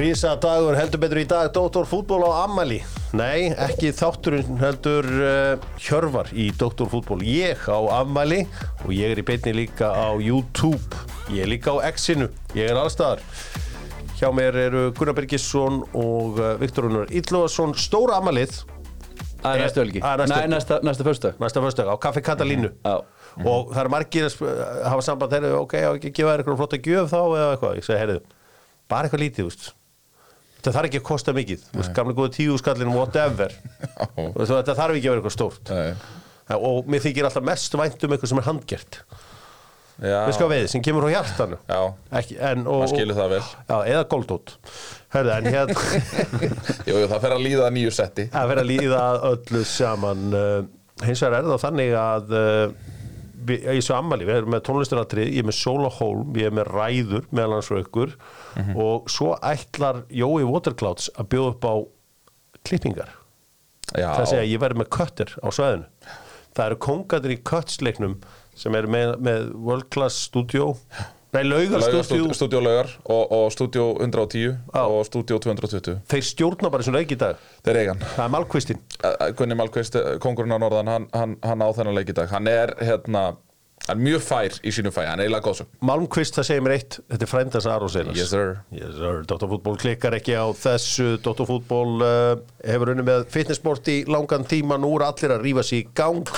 Rísa dagur heldur betur í dag Dóttor fútból á Ammali Nei, ekki þátturinn heldur uh, Hjörvar í Dóttor fútból Ég á Ammali og ég er í beinni líka á YouTube. Ég er líka á X-inu, ég er allstaðar Hjá mér eru Gunnar Birgisson og uh, Viktor Unnar Íllóðarsson Stóra Það er næstu helgi. Það er næstu Nei, helgi. næsta, næsta föstudag. Næsta föstudag á Kaffi Katalínu. Já. Og það er margir að hafa samband. Þeirri, ok, á ekki að gefa þér eitthvað flotta gjöf þá eða eitthvað, ég segi, heyrðu bara eitthvað lítið, þú veist þetta þarf ekki að kosta mikið, gamla góða tíu skallin whatever, þetta þarf ekki að vera eitthvað stórt. Nei. og mér þykir alltaf mest vænt um eitthvað sem er handgert. Já, við sko veið, sem kemur á hjartanu. Já, ekki, en, og, maður skilur það vel. Já, eða en hérna Jú, það fer að líða nýju setti. Að vera að líða öllu saman. Uh, hins vegar er það þannig að uh, við, í þessu ammali, við erum með tónlistaratrið ég er með Sola Holm, ég er með Ræður meðal og ykkur og svo ætlar Jói Waterclouds að bjóða upp á klippingar. Já, það segja ég verði með köttir á svæðinu. Það eru kongatir í köttsleiknum sem eru með, með World Class Studio nei, Laugar Laugar, Studio Stúdíó Laugar og, og Stúdíó 110 Já. og Stúdíó 220 þeir stjórna bara þessum leik í dag. Þeir eigan það er Malkvistin. Gunni Malkvist, kongurinn á norðan hann, hann, hann á þennan leik í dag. Hann er hérna Hann er mjög fær í sínu fæ, hann er eiginlega góðsum Malmqvist það segir mér eitt, þetta er frændans Aron Seinas Yes sir. Yes sir, Dóttarfútból klikkar ekki á þessu. Dóttarfútból uh, hefur unni með fitnessport í langan tíma. Nú er allir að rífa sig í gang.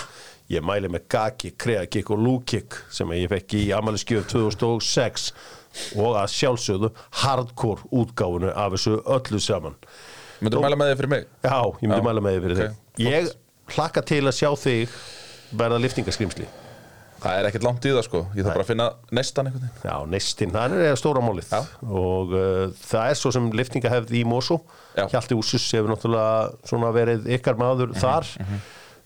Ég mæli með Gaki, Kreagik og Lúkik sem ég fekk í Amaliskjöf 2006 og að sjálfsögðu hardcore útgáfunu af þessu öllu saman. Myndur Dó- mæla með þig fyrir mig? Já, ég myndi Já. mæla með þig fyrir Ok, þig Ég hlakka til að sjá þig verða liftingaskrimsli Það er ekkert langt í það sko. Ég þarf bara að finna nestan einhvern veginn. Já, neistinn, það er stóra málið. Já. og uh, það er svo sem liftingahefð í Mosó Já. Hjalti Úsus hefur náttúrulega verið ykkar maður Mhm, þar.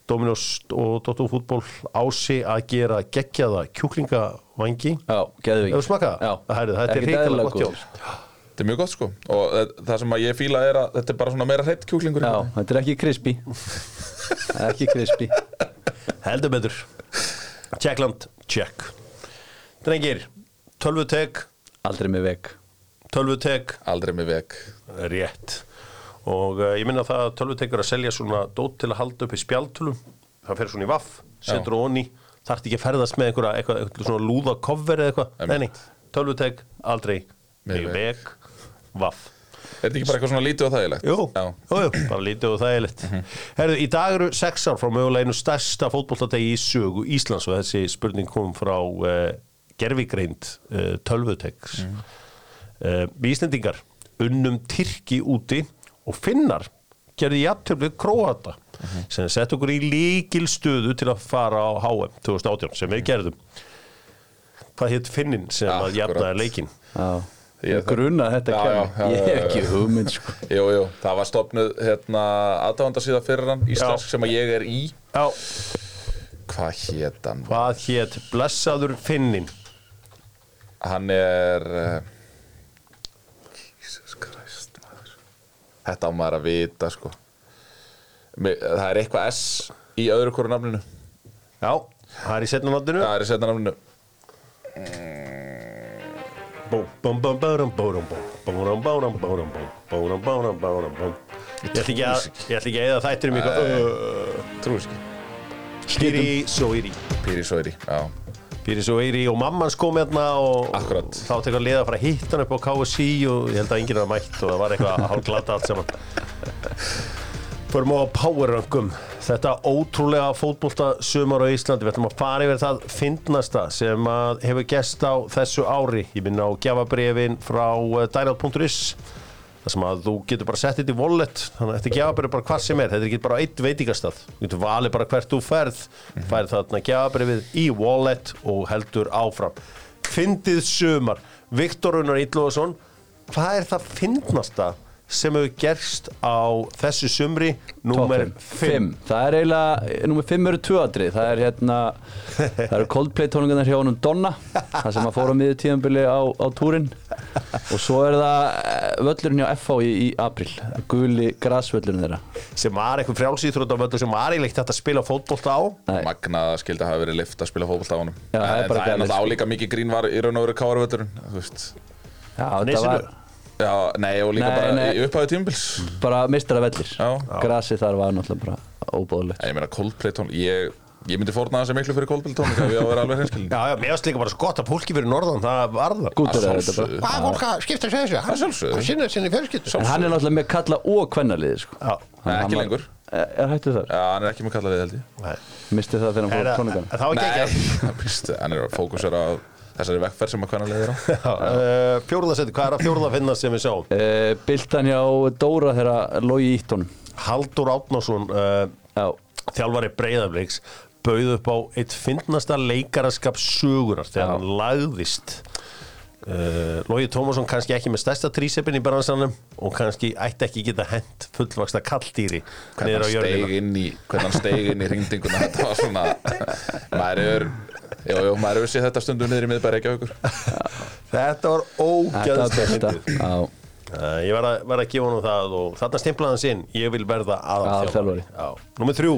Dominos og Dotto fútból ási að gera geggjaða kjúklingavangi. Já, geðu Hefur smakað það? Já. Það er- þetta er eðlilega gott hjá góður. Þetta er mjög gott sko. Og það- það sem að ég fíla er að þetta er bara svona meira hreitt kjúklingur Já, þetta er ekki er ekki crispy. Heldur betur Tjekkland, tjekk. Drengir, tölvutek. Aldrei með veg tölvutek. Aldrei með veg Rétt. Og uh, ég minna það að tölvutekur að selja svona dót til að halda upp í spjaltölum það fer svona í vaff, setur onni þarf ekki að ferðast með einhverja eitthvað, eitthvað svona lúða cover eða eitthvað, nei tölvutek, aldrei, Með veg vaff Er þetta ekki bara eitthvað svona lítið og þægilegt? Jú, Já. jú, jú, bara lítið og þægilegt Herðu, í dag eru sex ár frá mögulega einu stærsta fótbolladegi í sögu Íslands og þessi spurning kom frá uh, gerfigreind uh, tölvuteks mm. uh, Við Íslendingar unnum Tyrki úti og finnar gerði jafntöflið Króata sem sett okkur í líkil stöðu til að fara á HM 2018 sem við gerðum Hvað hétt finnin sem að Akkurat. jafnaði leikinn? Já Ég- Ég grunna þetta kemur Ég hef ekki hugmynd sko. Jú, jú, það var stopnuð hérna aðdáðandarsíða fyrir hann Íslensk sem að ég er í. Já, Hvað hét hann? hvað hétt blessaður finnin? Hann er uh, Jesus Christ maður. Þetta á maður að vita sko. Það er eitthvað S í öðru hverju nafninu. Já, það er í setna notinu Það er í setna nafninu. Búm, Ég ætla ekki að, ég ætla ekki að eða þættir um eitthvað uh, Trúið ekki Píri Soiri Píri Sóri, já. Píri Soiri og mammans kom hérna og Akkurat. þá tekur að liða að fara að hitta hann upp á KSI og ég held að enginn er að mætt og það var eitthvað hálf glata allt saman Förum á powerrangum Þetta ótrúlega fótbolta sumar á Íslandi. Við ætlum að fara yfir það fyndnasta sem hefur gest á þessu ári. Ég minna á gjafabrefin frá uh, dynalt.is Það sem að þú getur bara sett þetta í wallet. Þannig að þetta gjafabref bara hvað sem er. Þetta er ekki bara eitt veitingastað. Þú getur valið bara hvert þú ferð. Færð þarna gjafabrefið í wallet og heldur áfram. Fyndið sumar. Viktor Unnar Íllóðsson Hvað er það fyndnasta sem hefur gerst á þessu sumri númer 5 Það er eiginlega, nummer 5 eru tvöadri Það er hérna, það eru Coldplay tónlingarnar hjá honum Donna Það sem að fóra miður tíðanbili á, á túrin Og svo er það eh, völlurinn hjá FH í, í april Guli grasvöllurinn þeirra. Sem var eitthvað frjálsýþróttamöldur sem var eiginlega hægt að spila fótbolta á. Nei. Magnað að skildi hafa verið lift að spila fótbolta á honum. Já, það er En bara það er náttúrulega álíka mikið grín var í raun og veru veist. Já, þetta var Já, nei, og líka Nei, bara nei. í upphæðu tímubils bara mistara vellir Já. grasið þar var náttúrulega bara óbóðlegt Ég meina Coldplay tón Ég, ég myndi fórna þessi miklu fyrir Coldplay ef ég á að vera alveg hreinskilin Já, já, mér varst líka bara svo gott að fólki fyrir norðan, það var það. gútur er þetta bara. Hvað er fólk að skipta sér þessu? Að sjálfsögðu. Hann sinna sinni fjölskyldu. en hann er náttúrulega með kalla og kvennaliði sko. Já, ekki lengur er, er hættu þar? Já, hann er ekki með kallað við held ég nei. misti það þegar hann fór það var ekki ekki. Hann er að fókusera á þessari vekkferð sem að hvernig leiðir á Uh, Fjórðasetti, hvað er að fjórða finna sem við sjáum? uh, Bildan hjá Dóra þegar logi ítt honum Haldur Átnason, uh, já, þjálfari breyðafleiks, bauð upp á eitt fyndnasta leikaraskap sögunar þegar Já. hann lagðist. Uh, Lógi Tómasson kannski ekki með stærsta trísepin í bransanum og kannski ætti ekki geta hent fullvaksta kalldýri hvernig hann steig inn í hvernig hann steig inn í hringdinguna þetta var svona maður er Jú, jú, maður hefur séð þetta stundum niður í miðbæri ekki Þetta var þetta var ógæðslega Uh, ég var að, var að gefa honum það og þarna stimplaði hann sinn, ég vil verða aðalþjálfari. Aðalþjálfari. Já. Númer þrjú,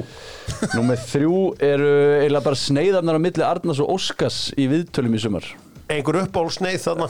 Númer þrjú eru eiginlega bara sneiðarnar á milli Arnars og Óskars í viðtölum í sumar einhver uppbólsneið þarna.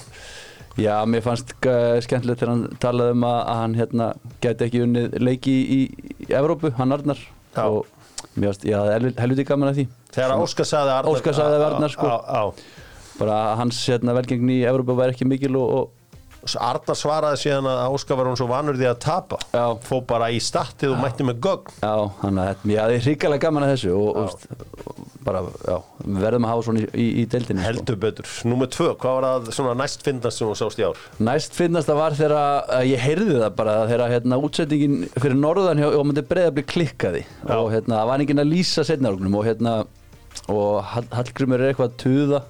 Já, mér fannst uh, skemmtilegt þegar hann talaði um að, að hann hérna gæti ekki unnið leiki í, í, Evrópu, hann Arnar Já. og mér fannst, já, helviti gaman að því Þegar Óskar sagði Arnar. Óskar sagði Arnar, sko. Já, já. bara að hans hérna, velgengni í Evrópu væri ekki mikil og, og Arnar svaraði síðan að Óskar var hún svo vanur því að tapa. Já. Fó bara í statið og mætti með gögn. já, hann að það er hrikalega gaman að þessu og, og, og bara, já, við verðum að hafa svona í, í, deildinni sko. Heldur betur. Númer tvö, hvað var það svona næst fyndast sem hún sást í ár? Næst finnast það var þegar að ég heyrði það bara þegar hérna, útsendingin fyrir norðan hjá Jómandi Breiðabli klikkaði Já. og hérna, það var enginn að lýsa setnarögnum og, hérna, og Hall- Hallgrímur er eitthvað að tuða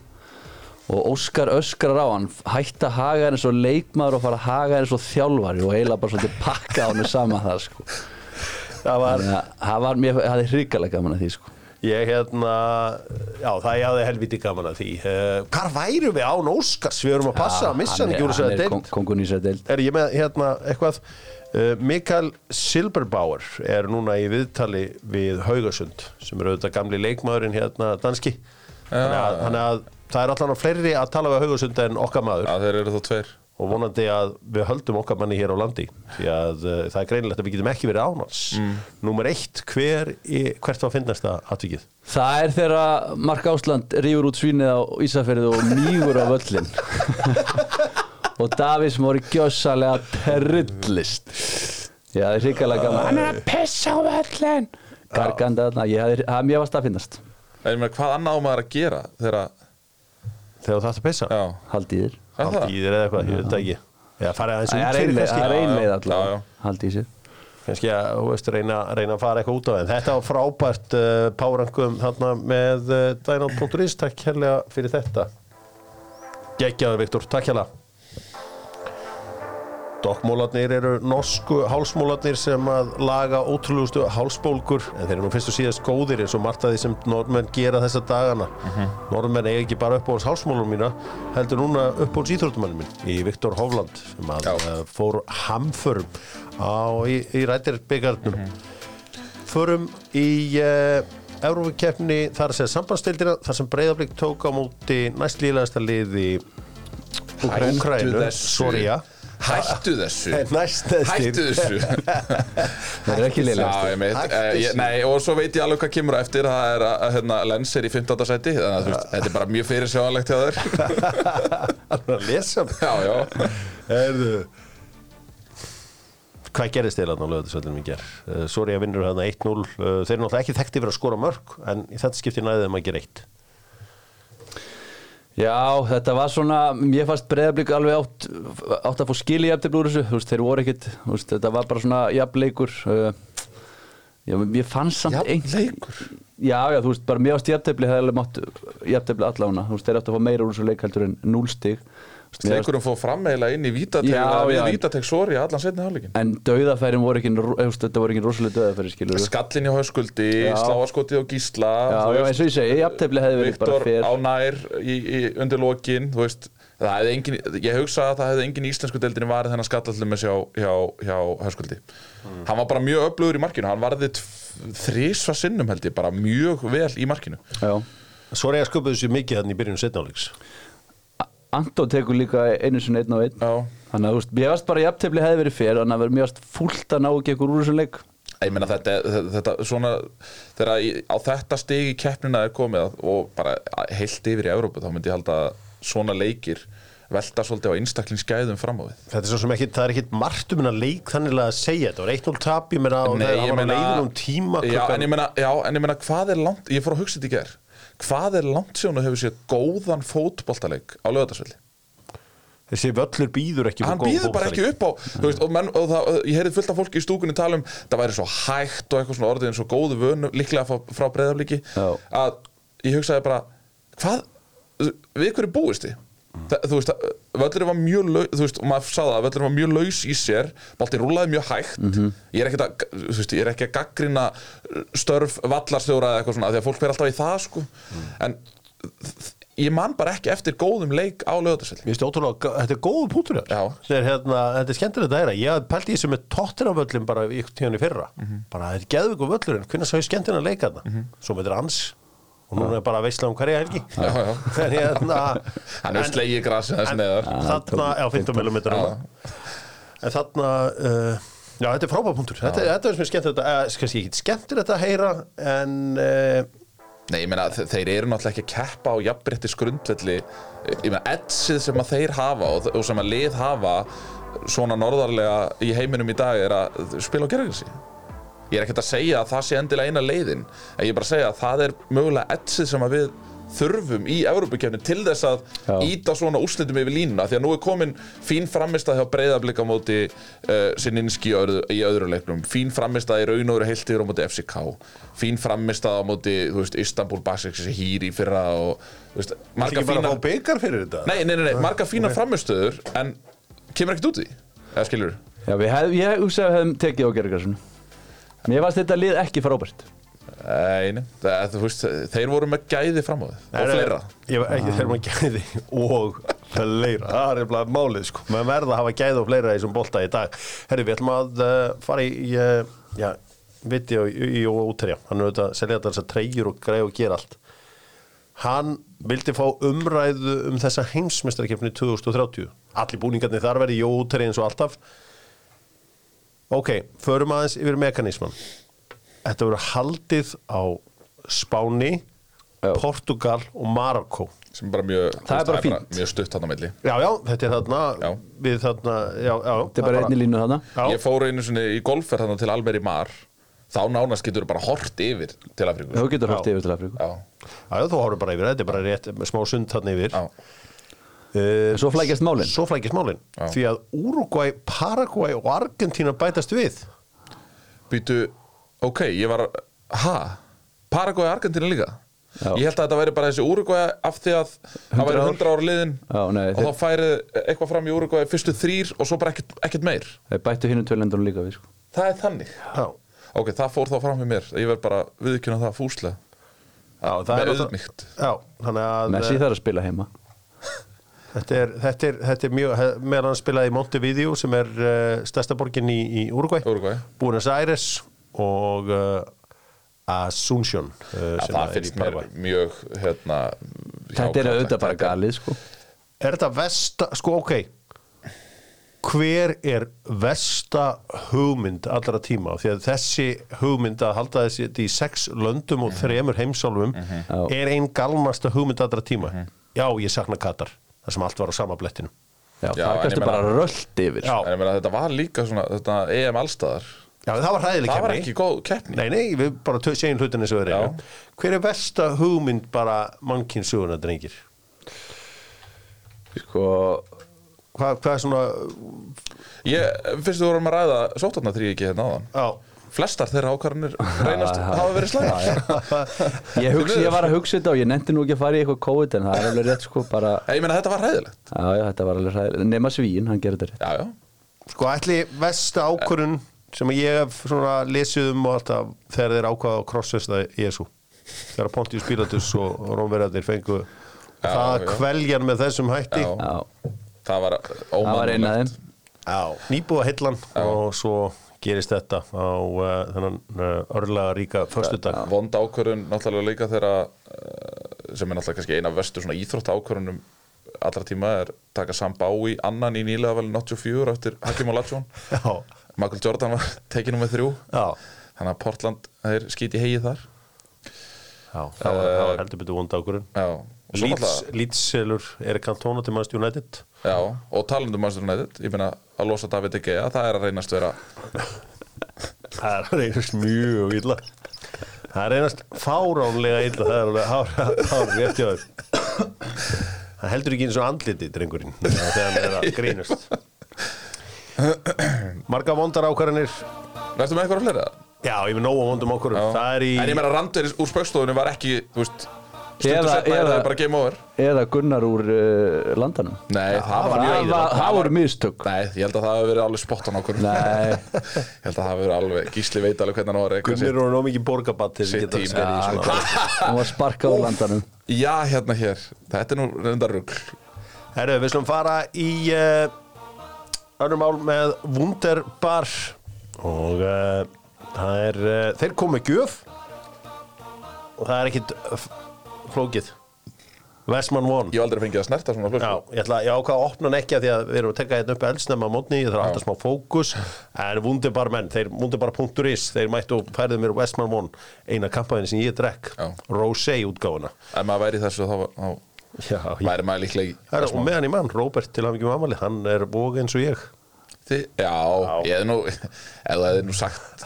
og Óskar öskrar á hann hætti að haga henni svo leikmaður og fara að haga henni svo þjálfari og eiginlega bara svolítið pakka á henni saman það sko. Það var, að það var, mér hafði hrikalega gaman að því sko. ég hérna, já það ég hafði helviti gaman að því. Uh, hvar væru við án Óskars? Við erum að passa að missa hann ekki úr þessari er deild. Er ég með hérna eitthvað Mikael Silberbauer er núna í viðtali við Haugasund sem er auðvitað gamli leikmaðurinn hérna danski. Þannig að, þannig að það er allan fleiri að tala við Haugasund en okkar maður. Já, þeir eru þó tveir. Og vonandi að við höldum okkar manni hér á landi því að uh, það er greinilegt að við getum ekki verið ánans mm. Númer eitt, hver, í, hvert var finnast það atvikið? Það er þegar Mark Ásland rýfur út svínið á Ísafjörðu og mýgur á völlin og Davís Móri gjössalega terrillist Já, það er hrikalega gaman. Hann er að pissa á völlin Gargandi þarna, ég hafði, það mér varst að finnast. En ég meina, hvað annað á maður að gera þegar Þegar þú þarft að pissa? Já, Er það? Í þér eða eitthvað, ég veit það ekki. Já, farið aðeins Það út er fyrir kannski. það er Já, já. einleið allavega Haldið í sér kannski að þú veist, reyna, reyna að fara eitthvað út á þeim. Þetta var frábært uh, párangum þarna með uh, Dynalt.is takk hérlega fyrir þetta. Geggjaður Viktor, takk hérlega Dokkmólarnir eru norsku hálsmólarnir sem að laga ótrúlegustu hálsbólgur en þeir eru nú fyrst og síðast góðir eins og margt að því sem norðmenn gera þessa dagana norðmenn eiga ekki bara uppbóðs hálsmólum mína heldur núna uppbóðs íþróttumannum minn í Viktor Hovland sem að Já. uh, fór hamförum á, í, í rættirbyggarnum förum í uh, Európa-keppni þar segja sambandstildina þar sem Breiðablík tók á móti næstlíðlegasta liði Hættu Úkrænu. Soria Hættu þessu. Hættu þessu. Það er ekki leiðilegast eh, nei, og svo veit ég alveg hvað kemur á eftir. Það er að, að hérna, Lens er í 15. seti þannig að veist, þetta er bara mjög fyrir sjáanlegt hjá þér. Er að lesa. Já, já, Erðu Hvað gerist þeir þarna á lögðarsvöldunum í ger? Uh, Soria vinnur þarna 1-0 uh, Þeir eru náttúrulega ekki þekkti fyrir að skora mörg en í þetta skipti næðið þeim að gera eitt Já, þetta var svona, ég fannst breyðablík alveg átt, átt að fá skil í eftir blúr þessu, þú veist, þeir voru ekkit, þú veist, þetta var bara svona jafnleikur, já, mér fannst samt Jafnleikur? Já, já, þú veist, bara mér varst jafntefli, hefði alveg mátt jafntefli allána, þú veist, þeir áttu að fá meira úr þessu leik heldur en núlstig. Leikurum fóð fram eiginlega inn í vítatek sori allan setni hálfleikin. En dauðafærin voru ekki, þetta voru ekki rosalega dauðafæri, skilur Skallin hjá Höskuldi, Já. sláaskotið á Gísla Já, já, eins og ég segi, jafntefli hefði verið bara Viktor fer. á nær í, í, undir lokin þú veist, það hefði engin, ég hugsa að það hefði engin í íslensku deildinni varið þennan skallallum með hjá, hjá, hjá Höskuldi. Hann var bara mjög öflugur í markinu hann varði þrísva sinnum held ég bara mjög vel í markinu. Já, Soria sköpuðu sér mikið þannig í byrjun setnáleiks Anton tekur líka einu sinni einn á einn. Já. Þannig að þú veist, mér varst bara jafntefli hefði verið fyrir Þannig að verið mjög fúlt að ná ekki einhver úr þessum leik. Ég meina þetta, þetta, þetta svona þegar á þetta stig í keppnina er komið að- og bara heilt yfir í Evrópu þá myndi ég halda að svona leikir velta svolítið á einstaklingsgæðum fram á við. Þetta er svo sem ekki, það er ekkit margt um hennar leik þannig að segja þetta. Var 1-0 tap, ég meina, og það ég var leiðin um tíma já, en ég meina, já, en ég meina hvað er langt ég fór að hugsa þetta í ger hvað er langt sér hún hefur séð góðan fótboltaleik á lögatarsvelli þessi völlur býður ekki hann býður bara ekki upp á veist, og, menn, og það, ég heyrði fullt af fólki í stúkunni tala um það væri svo hægt og eitthvað svona orðið eins og góðu vönu líklega frá, frá breyðaflíki Já. að ég hugsaði bara hvað, við hverju búist þið Það, þú veist, völlurinn var mjög laus þú veist, og maður sá það, að völlurinn var mjög laus í sér boltinn rúlaði mjög hægt. Ég, er ekkert að, þú veist, ég er ekki að gaggrina störf vallarstjóra eða eitthvað svona því að fólk verður alltaf í það sko. En ég man bara ekki eftir góðum leik á lögatarsvelli Mér finnst ótrúlega, þetta er góðu pútur þetta er, hérna, þetta er skemmtilegt að heyra. Ég pældi í þessu með tóttinavöllin bara í tíðan í fyrra. Mhm. bara þetta er geðvíku og núna er bara að veisla um hverja helgi. En hérna hann hefur slegið grasið þess neðar þarna, já 15 mm en þarna uh, já þetta er frábæð punktur. Þetta, þetta er sem er skemmtilegt að, eh, kannski ekki skemmtilegt að heyra en uh, Nei, ég meina, þe- þeir eru náttúrulega ekki að keppa á jafnbrettis grundvelli ég meina, etsið sem að þeir hafa og, og sem að lið hafa svona norðarlega í heiminum í dag er að spila á gerðinsi ég er ekkert að segja að það sé endilega eina leiðin en ég er bara að segja að það er mögulega etsið sem að við þurfum í Evrópukefni til þess að Já. íta svona úrslitum yfir línuna því að nú er komin fín framistað hjá breyðablika móti uh, Sininski í öðru, öðru leiknum. Fín framistað í raun og veru heilt yfir á móti FCK fín framistað á móti þú veist, Istanbul Basics hýr í fyrra og þú veist, marga fína nei, nei, nei, nei, marga fína framistöður en kemur ekkert út í eða skilur Já, við hef, ég hugsa að við hefum tekið á gerðargrassun Mér varst þetta lið ekki frábært Nei, nei, það, þú veist, þeir voru með gæði fram á þið og fleira. Ég, ekki, þeir maður gæði og fleira, það er bara málið sko. Maður verða að hafa gæði og fleira í þessum bolta í dag. Herri, við ætlum að uh, fara í uh, já, viti og, í og útterja hann er auðvitað að selja þetta þessar treyjur og greið og gera allt. Hann vildi fá umræðu um þessa heimsmestarkeppni 2030 allir búningarnir þar verði í útterja eins og alltaf ok, förum aðeins yfir mekanisman þetta verður haldið á Spáni Já. Portugal og Marokko. Sem bara mjög, þú Það er bara fínt. mjög stutt hann á milli. Já, já, þetta er þarna Já. við þarna, já, já Þetta er bara einni línu þarna. Já. Ég fór einu sinni í golfferð þarna til Almeri Mar. Þá nánast getur bara hort yfir til Afríku. Þú getur hótt yfir til Afríku. Já, Já, já, þú horfum bara yfir, þetta er bara rétt smá sund þarna yfir. Já, uh, Svo flækjast málin. Svo flækist málin. Já. Því að Uruguay, Paraguay og Argentína bætast við. Býtu ok, ég var, ha? Paraguay Argentina líka? Já. Ég held að þetta væri bara þessi Uruguay af því að það 100 væri ár. 100 ára liðin Já, nei, og þeir, þá færi eitthvað fram í Uruguay fyrstu þrýr og svo bara ekkert, ekkert meir. Þeir bættu hinnum tvölendunum líka við sko. Það er þannig. Já, Ok, það fór þá fram með mér. Ég verð bara viðkjöna það fúslega. Já það Með er auðmýkt. Já, þannig að Messi þarf að spila heima þetta er, þetta er, þetta er mjög meðan hann spilaði í Montevideo sem er uh, stærsta borgin í, í Uruguay Uruguay Buenos Aires og uh, Asunción uh, ja, Það er finnst mér mjög hérna, Þetta er auðvitað bara galið sko. Er þetta versta, sko ok. Hver er versta hugmynd allra tíma? Því að þessi hugmynd að halda þessi í sex löndum og þremur heimsálfum Já. er ein galmasta hugmynd allra tíma. Já, ég sakna Katar það sem allt var á sama blettinu Já, Já, það ég bara rölt yfir Já. En ég meina, þetta var líka svona þetta EM allstaðar Já, það var hræðileg Það var keppni. ekki góð keppni Nei, nei, við bara tö- segjum hlutin eins og þeir Já. eru Hver er versta hugmynd bara mannkynnsuguna drengir? sko, Hvað, hvað er svona Ég, fyrst þú vorum að ræða sótarna þrý ekki hérna áðan Já, Flestar þeirra ákvarðanir reynast hafa verið slæðar ég, hugsi, ég var að hugsa þetta og ég nefndi nú ekki að fara í eitthvað COVID en það er alveg rétt sko bara Ég meina, þetta var ræðilegt Já, já, þetta var alveg hræðilegt. Nema svíin, hann gerir þetta rétt. Já, já. Sko ætli versta ákvörun sem ég hef svona lesið um og alltaf þegar þeir ákvaða að krossvesta Jésu þegar Pontius Pilatus og Rómverðarnir fengu Já, það kveljan með þessum hætti. Já. Já, Það var ómannulegt Já. nýbúða hillan og svo gerist þetta á uh, þennan uh, örlega ríka föstudag. Vond ákvörðun náttúrulega líka þegar uh, sem er náttúrulega kannski eina vestu svona íþrótt ákvörðunum allra tíma er taka Sam Bowie annan í nýlega velin 84 eftir Hakim Olajuwon. Já, Michael Jordan var tekið nummer þrjú. Já, þannig að Portland þeir skýti hegið þar. Já það var, það var heldur betur vond ákurinn já, og svo Leeds, náttúrulega Leeds selur Erik Cantona til Manchester United. Já, og talandum Manchester United ég meina að losa David De Gea það er að reynast vera Það er reynast mjög illa. Það er reynast fáránlega illa Það er alveg hár, hár þér. Það heldur ekki eins og andliti drengurinn þegar hann er að grínast. Marga vondar ákvarðanir. Verðum með eitthvað að fleira? Já, ég vil nóga vondum ákvarðanum. Það er í En ég meina Randur úr spöggstofunni var ekki þú veist, Eða- er eða- það bara game over. Eða Gunnar úr uh, landanum. Nei, það var Það mjög var- það voru mistök. Nei, ég held að það hafi verið alveg spottan okkur. Nei, Ég held að það hafi verið alveg Gísli veit alveg hvernig hann var eitthvað Gunnir eru nóg mikið borgabatt til í svona hann var sparkað úr landanum. Já, hérna hér, þetta er nú reyndar rugl. Herru, við slum fara í uh, önnum mál með Wunderbar. Og uh, það er uh, þeir komu með gjöf. Og það er ekkit uh, flókið. Vestmann One Ég hef aldrei fengið að snerta svona Já, flösku ég ætla ég ákvað að opna hann ekki af því að við erum að tekka hérna upp eldsnemma á mótni, ég þarf alltaf smá fókus. En Wunderbar menn, þeir Wunderbar.is þeir mættu og færðu mér Westmann One eina kampaðin sem ég drekk. Já. Rosé útgáfuna. Ef maður væri þessu þá, þá Já, væri maður líklega í Herra, og meðan í mann, Róbert til að mikið mamali hann er bóg eins og ég. Þi, Já, ég hef nú nú sagt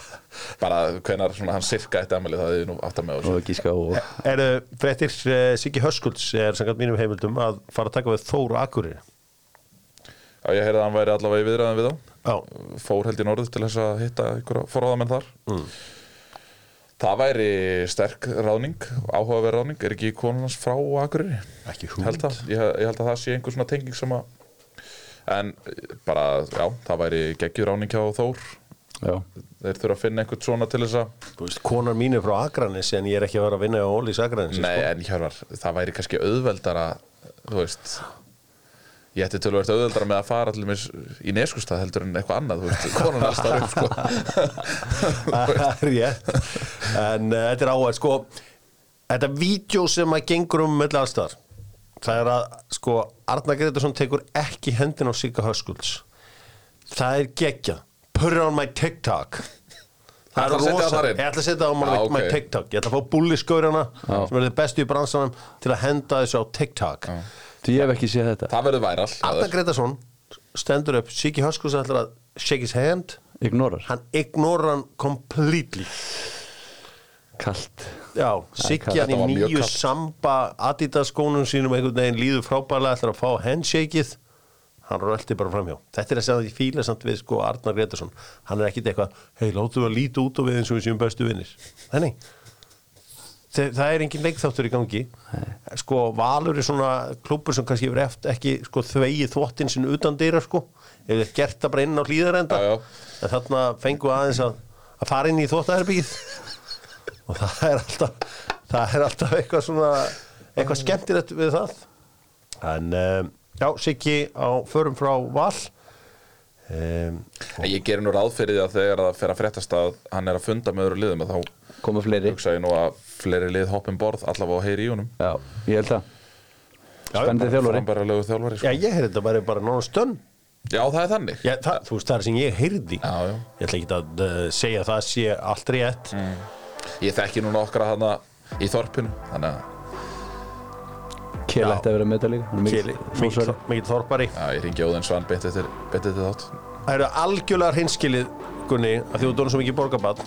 bara hvenar svona hann sirka eitt emali það hefði nú átt að með og gíska og Eru fréttir uh, Siggi Höskulds er samkvæmt mínum heimildum að fara að taka við Þóru Akureyri. Já, ég heyrði að hann væri allavega í viðræðan við þá. Já, fór held í norður til þess að hitta einhverja forráðamenn þar. Það væri sterk ráðning áhugaverð ráðning, er ekki konunars frá Akureyri? ekki Held það, ég, ég held að það sé einhver svona tenging sem að en eh, bara, já, það væri geggjur ráðning hjá Þór já, þeir þurfa að finna einhvern svona til þess að Þú veist, konar mín er frá Akranis en ég er ekki að vera að vinna á Ólís Akranis Nei, en Hjörvar, það væri kannski auðveldara þú veist ég ætti tölvöld auðveldara með að fara til dæmis í neskustad heldur en eitthvað annað þú veist, konan þar upp sko. Það er rétt. En uh, þetta er áhægt sko. Þetta vídeo sem að gengur um með allstar það er að sko Arna Gretarsson tekur ekki hendin á Sigga Höskulds. Það er geggja Put it on my TikTok. Það það rosa? Ég ætla að setja það á my, Ah, my ok. TikTok. Ég ætla að fá bulliskaurana sem er þið bestu í bransanum til að henda þessu á TikTok. Því ég hef ekki séð þetta. Það verður væral Arna Gretarsson stendur upp. Siggi Höskulds ætlar að shake his hand. Ignorar, hann ignorar hann completely. Kallt Já, Siggi hann í nýju samba Adidas skónum sínum einhvern veginn líður frábælega ætlar að fá handshakeið hann rölti bara framhjá. Þetta er að segja að ég fíla samt við sko Arnar Gretarsson hann er ekkit eitthvað, hei, við að líta út og við eins og við séum bestu vinnir þannig það er engin leikþáttur í gangi. Sko Valur er svona klúpur sem kannski hefur eftir ekki sko þvegi þvottin sinn utan dyra sko. Hefur gert það bara inn á hlýðarenda Já, já. en þarna fengu aðeins að, að fara inn í þvóttaherbyggið og það er alltaf það er alltaf eitthvað svona eitthvað skemmtilegt við það. En um, já, Siggi á förum frá Val. Um, ég gerir nú ráð fyrir því að þegar það fer að fréttast að hann er að funda með öðru liðum þá koma fleiri. hugsa ég nú að fleiri lið hoppin borð allavega á heyri í honum. Já, ég held það. Spennandi þjálfari. Þjálfari já, sko. ég heyrði þetta bara, bara nána stönn. Já, það er þannig. Já, það, þú veist, það er sem ég heyrði. Já, já. ég ætla ekki að uh, segja að það sé allt rétt. Ég þekki nú nokkra hana í þorpinu Þannig að Kjell ætti að vera með þetta líka. Er hrósari. mikill þorpari já, ég ringi Óðinn Svan beint eftir, beint eftir þátt. Það eru algjörlega hreinskilið Gunni, að því þú dónum svo mikið borgarbad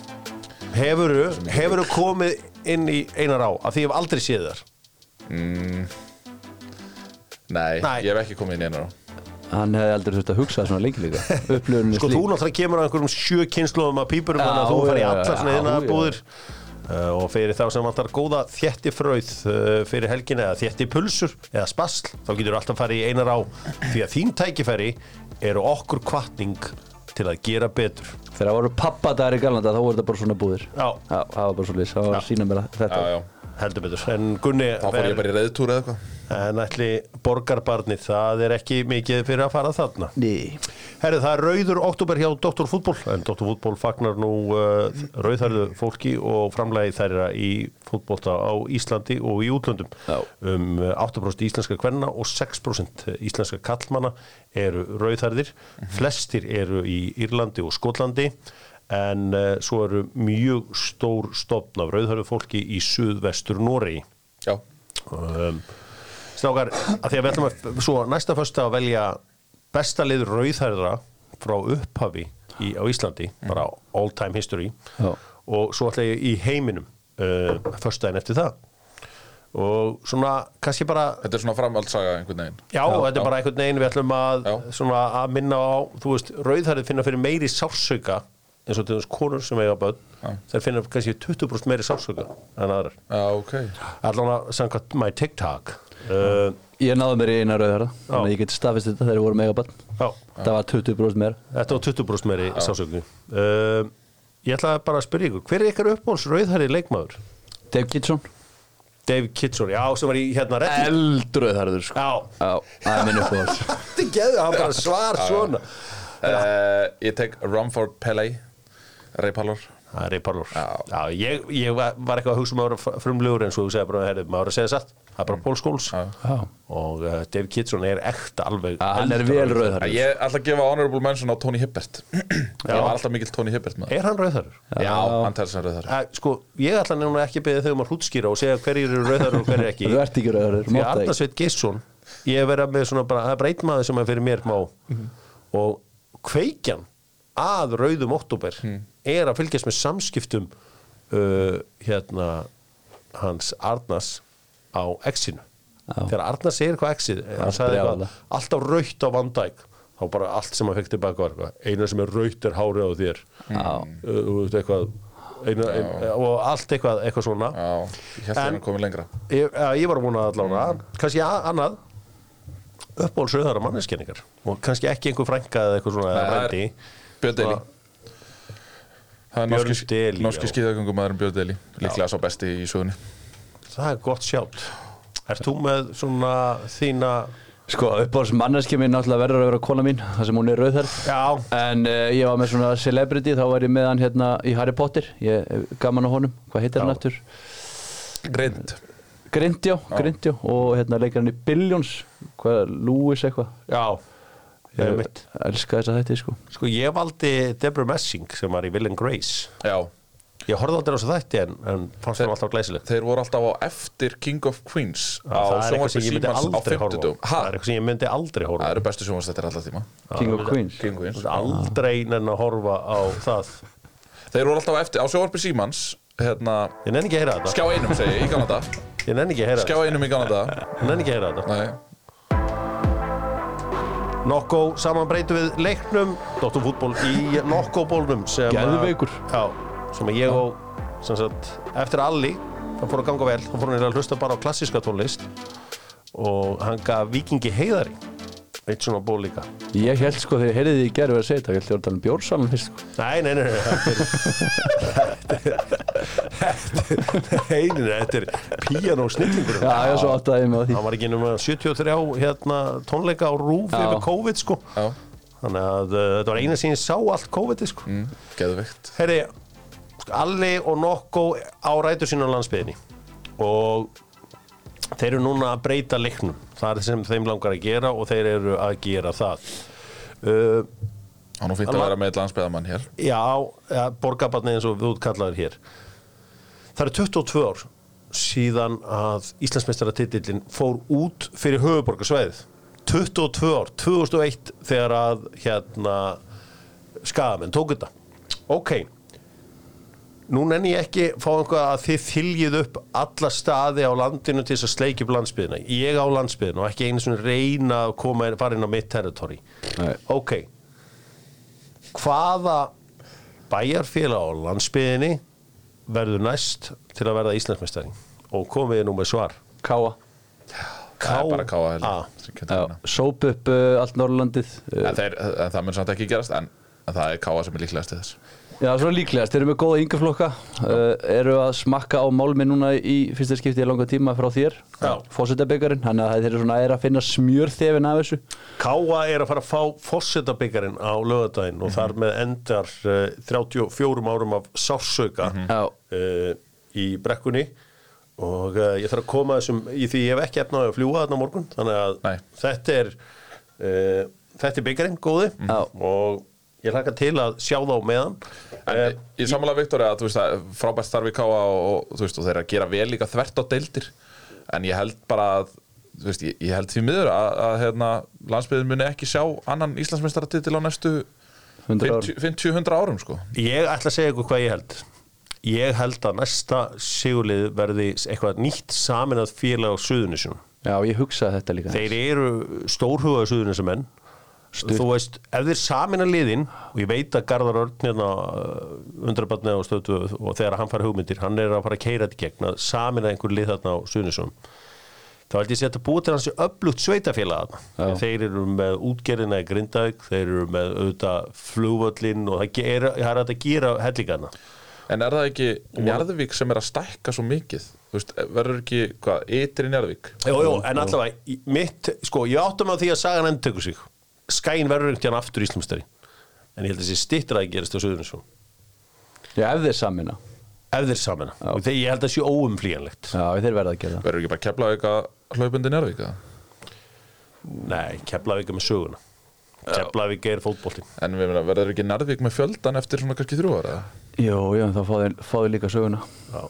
Hefuru, hefuru komið inn í einar á að því ég hef aldrei séð þar Nei, Nei. ég hef ekki komið inn í einar á. Hann hefði aldrei þurft að hugsa svona lengi líka. Sko þú náttúrulega kemur á einhverjum sjö kynnslóðum að pípurum Já, þannig að þú fari í já, allar svona já, hérna já. Uh, og fyrir þá sem vantar góða þétti fröð uh, fyrir helgin eða þétti pulsur eða spasl þá getur þú alltaf farið í einar á. Því að þín tækifæri eru okkur kvartning til að gera betur. Þegar það voru pappadagar í Galanda þá voru þetta bara svona búðir. Já. það var bara svo lýs, það var að sína mér að þetta Já, já, heldur betur. En Gunni þá fór ég bara í reyðtúr eða eitthvað En ætli borgarbarnið, það er ekki mikið fyrir að fara þarna. Ný. Herri, það er rauður oktober hjá Dr. Fútból en Dr. Fútból fagnar nú uh, rauðhærðu fólki og framlægi þeirra í fútbólta á Íslandi og í útlöndum Já. um uh, 8% íslenska kvenna og 6% íslenska kallmanna eru rauðhærðir flestir eru í Írlandi og Skotlandi en uh, svo eru mjög stór stofn af rauðhærðu fólki í suðvestur Noregi Já, um, Strákar, að því að við ætlum að svo næsta fyrsta að velja besta lið rauðhærðra frá upphafi í, á Íslandi, bara all time history. Já. og svo ætla ég í heiminum uh, fyrstæðin eftir það. Og svona kannski bara þetta er svona framhaldsaga einhvern veginn. Já, þetta er bara einhvern veginn við ætlum að, Já. svona, að minna á þú veist, rauðhærið finna fyrir meiri sársauka eins og til þess konur sem eiga börn. Þær finna kannski 20% meiri sársauka en aðrar. Já, ok. Allan að samkvæmt my TikTok uh, Ég náði mér í eina rauðhæra Þannig að ég geti staðfist þetta þegar við vorum megabann Já, Það var 20% meira. Þetta var 20% meiri sásögnu uh, Ég ætla bara að spyrja ykkur hver er ykkar uppbóls rauðhæri leikmaður? Dave Kitson. Dave Kitson, já, sem var í hérna reddi Eldrauðhærður sko. Já, Já, það er minn uppáhalds. Þetta er geðu, hann bara svar svona. Uh, Ég tek Rumford Pele Ray Pallor Það er Já. Já, ég, ég var var eitthvað að hugsa um að vera frumlegur en svo þú segir bara, herri, maður er að segja satt. Það er bara Paul Scholes. Og uh, Dave Kitson er ekta alveg Já, hann er vel rauðhærður. Ég ætla að gefa honorable mention á Tony Hibbert. Ég var alltaf mikill Tony Hibbert með Er hann rauðhærur? Já, hann tæði sem rauðar Uh, sko, ég ætla núna ekki að beðið þau um að hrútskýra og segja hverjir eru rauðhærur og hverjir ekki. Þú ert ekki rauðhærður, Því mátt það Arna Sveit Geirsson ég hef verið með svona bara, það er bara einn maður sem er fyrir mér má. Og kveikjan að rauðum oktober er að fylgjast með samskiptum uh, hérna hans Arnas á exinu. Já. þegar Arnas segir eitthvað exið hann sagði eitthvað, brjálæði. alltaf rautt á vandæk þá bara allt sem hann fekk tilbaka var eina sem er rautt er hárið á þér. Já, uh, eitthvað eina, ein, og allt eitthvað, eitthvað svona. Já, ég held að hann komið lengra. ég, ja, ég var að vona allavega kannski a- annað uppbólsröðara manneskenningar og kannski ekki einhver frænka eða eitthvað svona Björn Deli Það er Björn norski, Deli, norski já. skíðagöngumæðurinn Björn Deli Líklega sá besti í sögunni. Það er gott sjátt. Ert þú með svona þína Sko, uppáhalds manneski minn náttúrulega verður að vera kona mín þar sem hún er rauðhærð. Já, En uh, ég var með svona celebrity þá var ég með hann hérna í Harry Potter. Ég hef gaman á honum, hvað heitir hann Já. eftir? Grind. Grindjá, Grindjá og hérna leikar hann í Billions hvað, Lewis eitthvað? Já Ég, elska þess að þetta sko. Sko ég valdi Deborah Messing sem var í Will and Grace. Já, Ég horfði aldrei á þessu þætti en, en fannst það alltaf glæsilegt þeir voru alltaf á eftir King of Queens á Það er eitthvað sem sjónvarpi ég myndi Símans á aldrei horfa á. 50 Það er eitthvað sem ég myndi aldrei horfa Það eru bestu sjónvarstættir alltaf tíma. King of Queens. King of Queens. Aldrei nenn að horfa á það. Þeir voru alltaf á eftir, á sjónvarpi Símans hérna, Ég nenni ekki að heyra þetta. Skjá einum segi ég í Kanada Ég nenni ekki að heyra skjá þetta. einum í Kanada Ég nenni ekki að heyra þetta Nei, Nokko saman breytum við leiknum Dóttum fútból í Geðveikur. Já, sem ég og sem sagt, eftir Alli það fór að ganga vel, þá fór að hlusta bara á klassíska tónlist og hann gaf Víkingi heiðari eitt svona ból líka. Ég held sko þegar ég heyrði því í gerðu að segja þetta, ég held ég var að tala um bjórsalan fyrst sko. Nei, nei, nei, nei Þetta er nei, þetta er píanó snillingur. Já, ég svo áttaði ég á því. Hann var ekki nema 73 hérna, tónleika á rúf Já. yfir COVID sko. Já, Þannig að uh, þetta var eina sem ég sá allt COVID sko. Mm, geðveikt. Herri, Alli og Nokko á rætur sín á landsbyðinni og þeir eru núna að breyta leiknum. Það er sem þeim langar að gera og þeir eru að gera það. Uh, Hann er fínt að vera með landsbyðamann hér. Já, ja, borgarbarni eins og við útkallaður hér. Það eru 22 ár síðan að Íslandsmeistaratitillin fór út fyrir höfuborgarsvæðið 22 ár, 2001 þegar að hérna skagamenn tók þetta. Ok nú nenni ég ekki fá einhvað að þið þyljið upp alla staði á landinu til þess að sleikja upp landsbyðina ég á landsbyðina og ekki einu svona reyna að koma fara inn á mitt territory. Nei. ok. Hvaða bæjarfélag á landsbyðinni verður næst til að verða Íslandsmeistari? Og komið nú með svar? Káa káa Sóp upp uh, allt Norrlandið uh, en, en það mun samt ekki gerast en, en það er káa sem er líklegast til þess Já, svona líklegast, þeir eru með góða yngjaflokka uh, eru að smakka á málmi núna í fyrsta skipti í langa tíma frá þér fósettabyggarinn, hann að þeir eru svona er að finna smjörþefin af þessu. Káa er að fara að fá fórsetabyggarinn á lögadaginn og þar með endar uh, 34 árum af sársauka Já, uh, í brekkunni. Og uh, ég þarf að koma þessum í því ég hef ekki efnaði að fljúa þarna morgun. Þannig að Nei. þetta er uh, þetta er byggarinn góði. Já. og ég hlaka til að sjá þá meðan En uh, ég samanlega Viktor að þú veist að frábært starfi káa og, og og þeir eru að gera vel líka þvert á deildir. En ég held bara að veist, ég, ég held því miður að, að hérna, landsbyðin muni ekki sjá annan Íslandsmeistaratitil á næstu 100 ár 50-100 árum sko. Ég ætla að segja ykkur hvað ég held. Ég held að næsta sigurlið verði eitthvað nýtt saminað félag á Suðunisjum Já, ég hugsaði þetta líka þeir eru stórhugaði Suðunisamenn þú veist, ef þeir samina liðin og ég veit að Garðar Örn hérna undrabarni á stöðu og þegar hann fara hugmyndir, hann er að fara að keira þetta gegn að samina einhver lið þarna á Suðunisum þá held ég að þetta búið til hans upplugt sveitafélag þarna þeir eru með útgerðina í Grindavík þeir eru með auðvitað flugvöllin og það er, það er að gera hellingana En er það ekki Njarðvík sem er að stækka svo mikið? Þú veist, verður ekki, hvað, ytri Njarðvík? Jó, jó, en allavega, mitt, sko, ég áttum að því að sagan endur tekur sig Skæin verður einhvern veginn aftur íslumstari En ég held að þessi stittra að gerast á Suðurinsson Já, ef þeir samina Ef þeir samina Og þegar ég held að það sé óumflýjanlegt. Já, þeir verða að gera það. Verður ekki bara hlaupundi Njarðvík? eða? Nei, Keflavík er með söguna. Keflavík er fótbolti En við meina, verður ekki Njarðvík með fjöldan eftir svona kannski þrjú ára? Jó, já, þá fá þeir, fá þeir líka söguna. Já.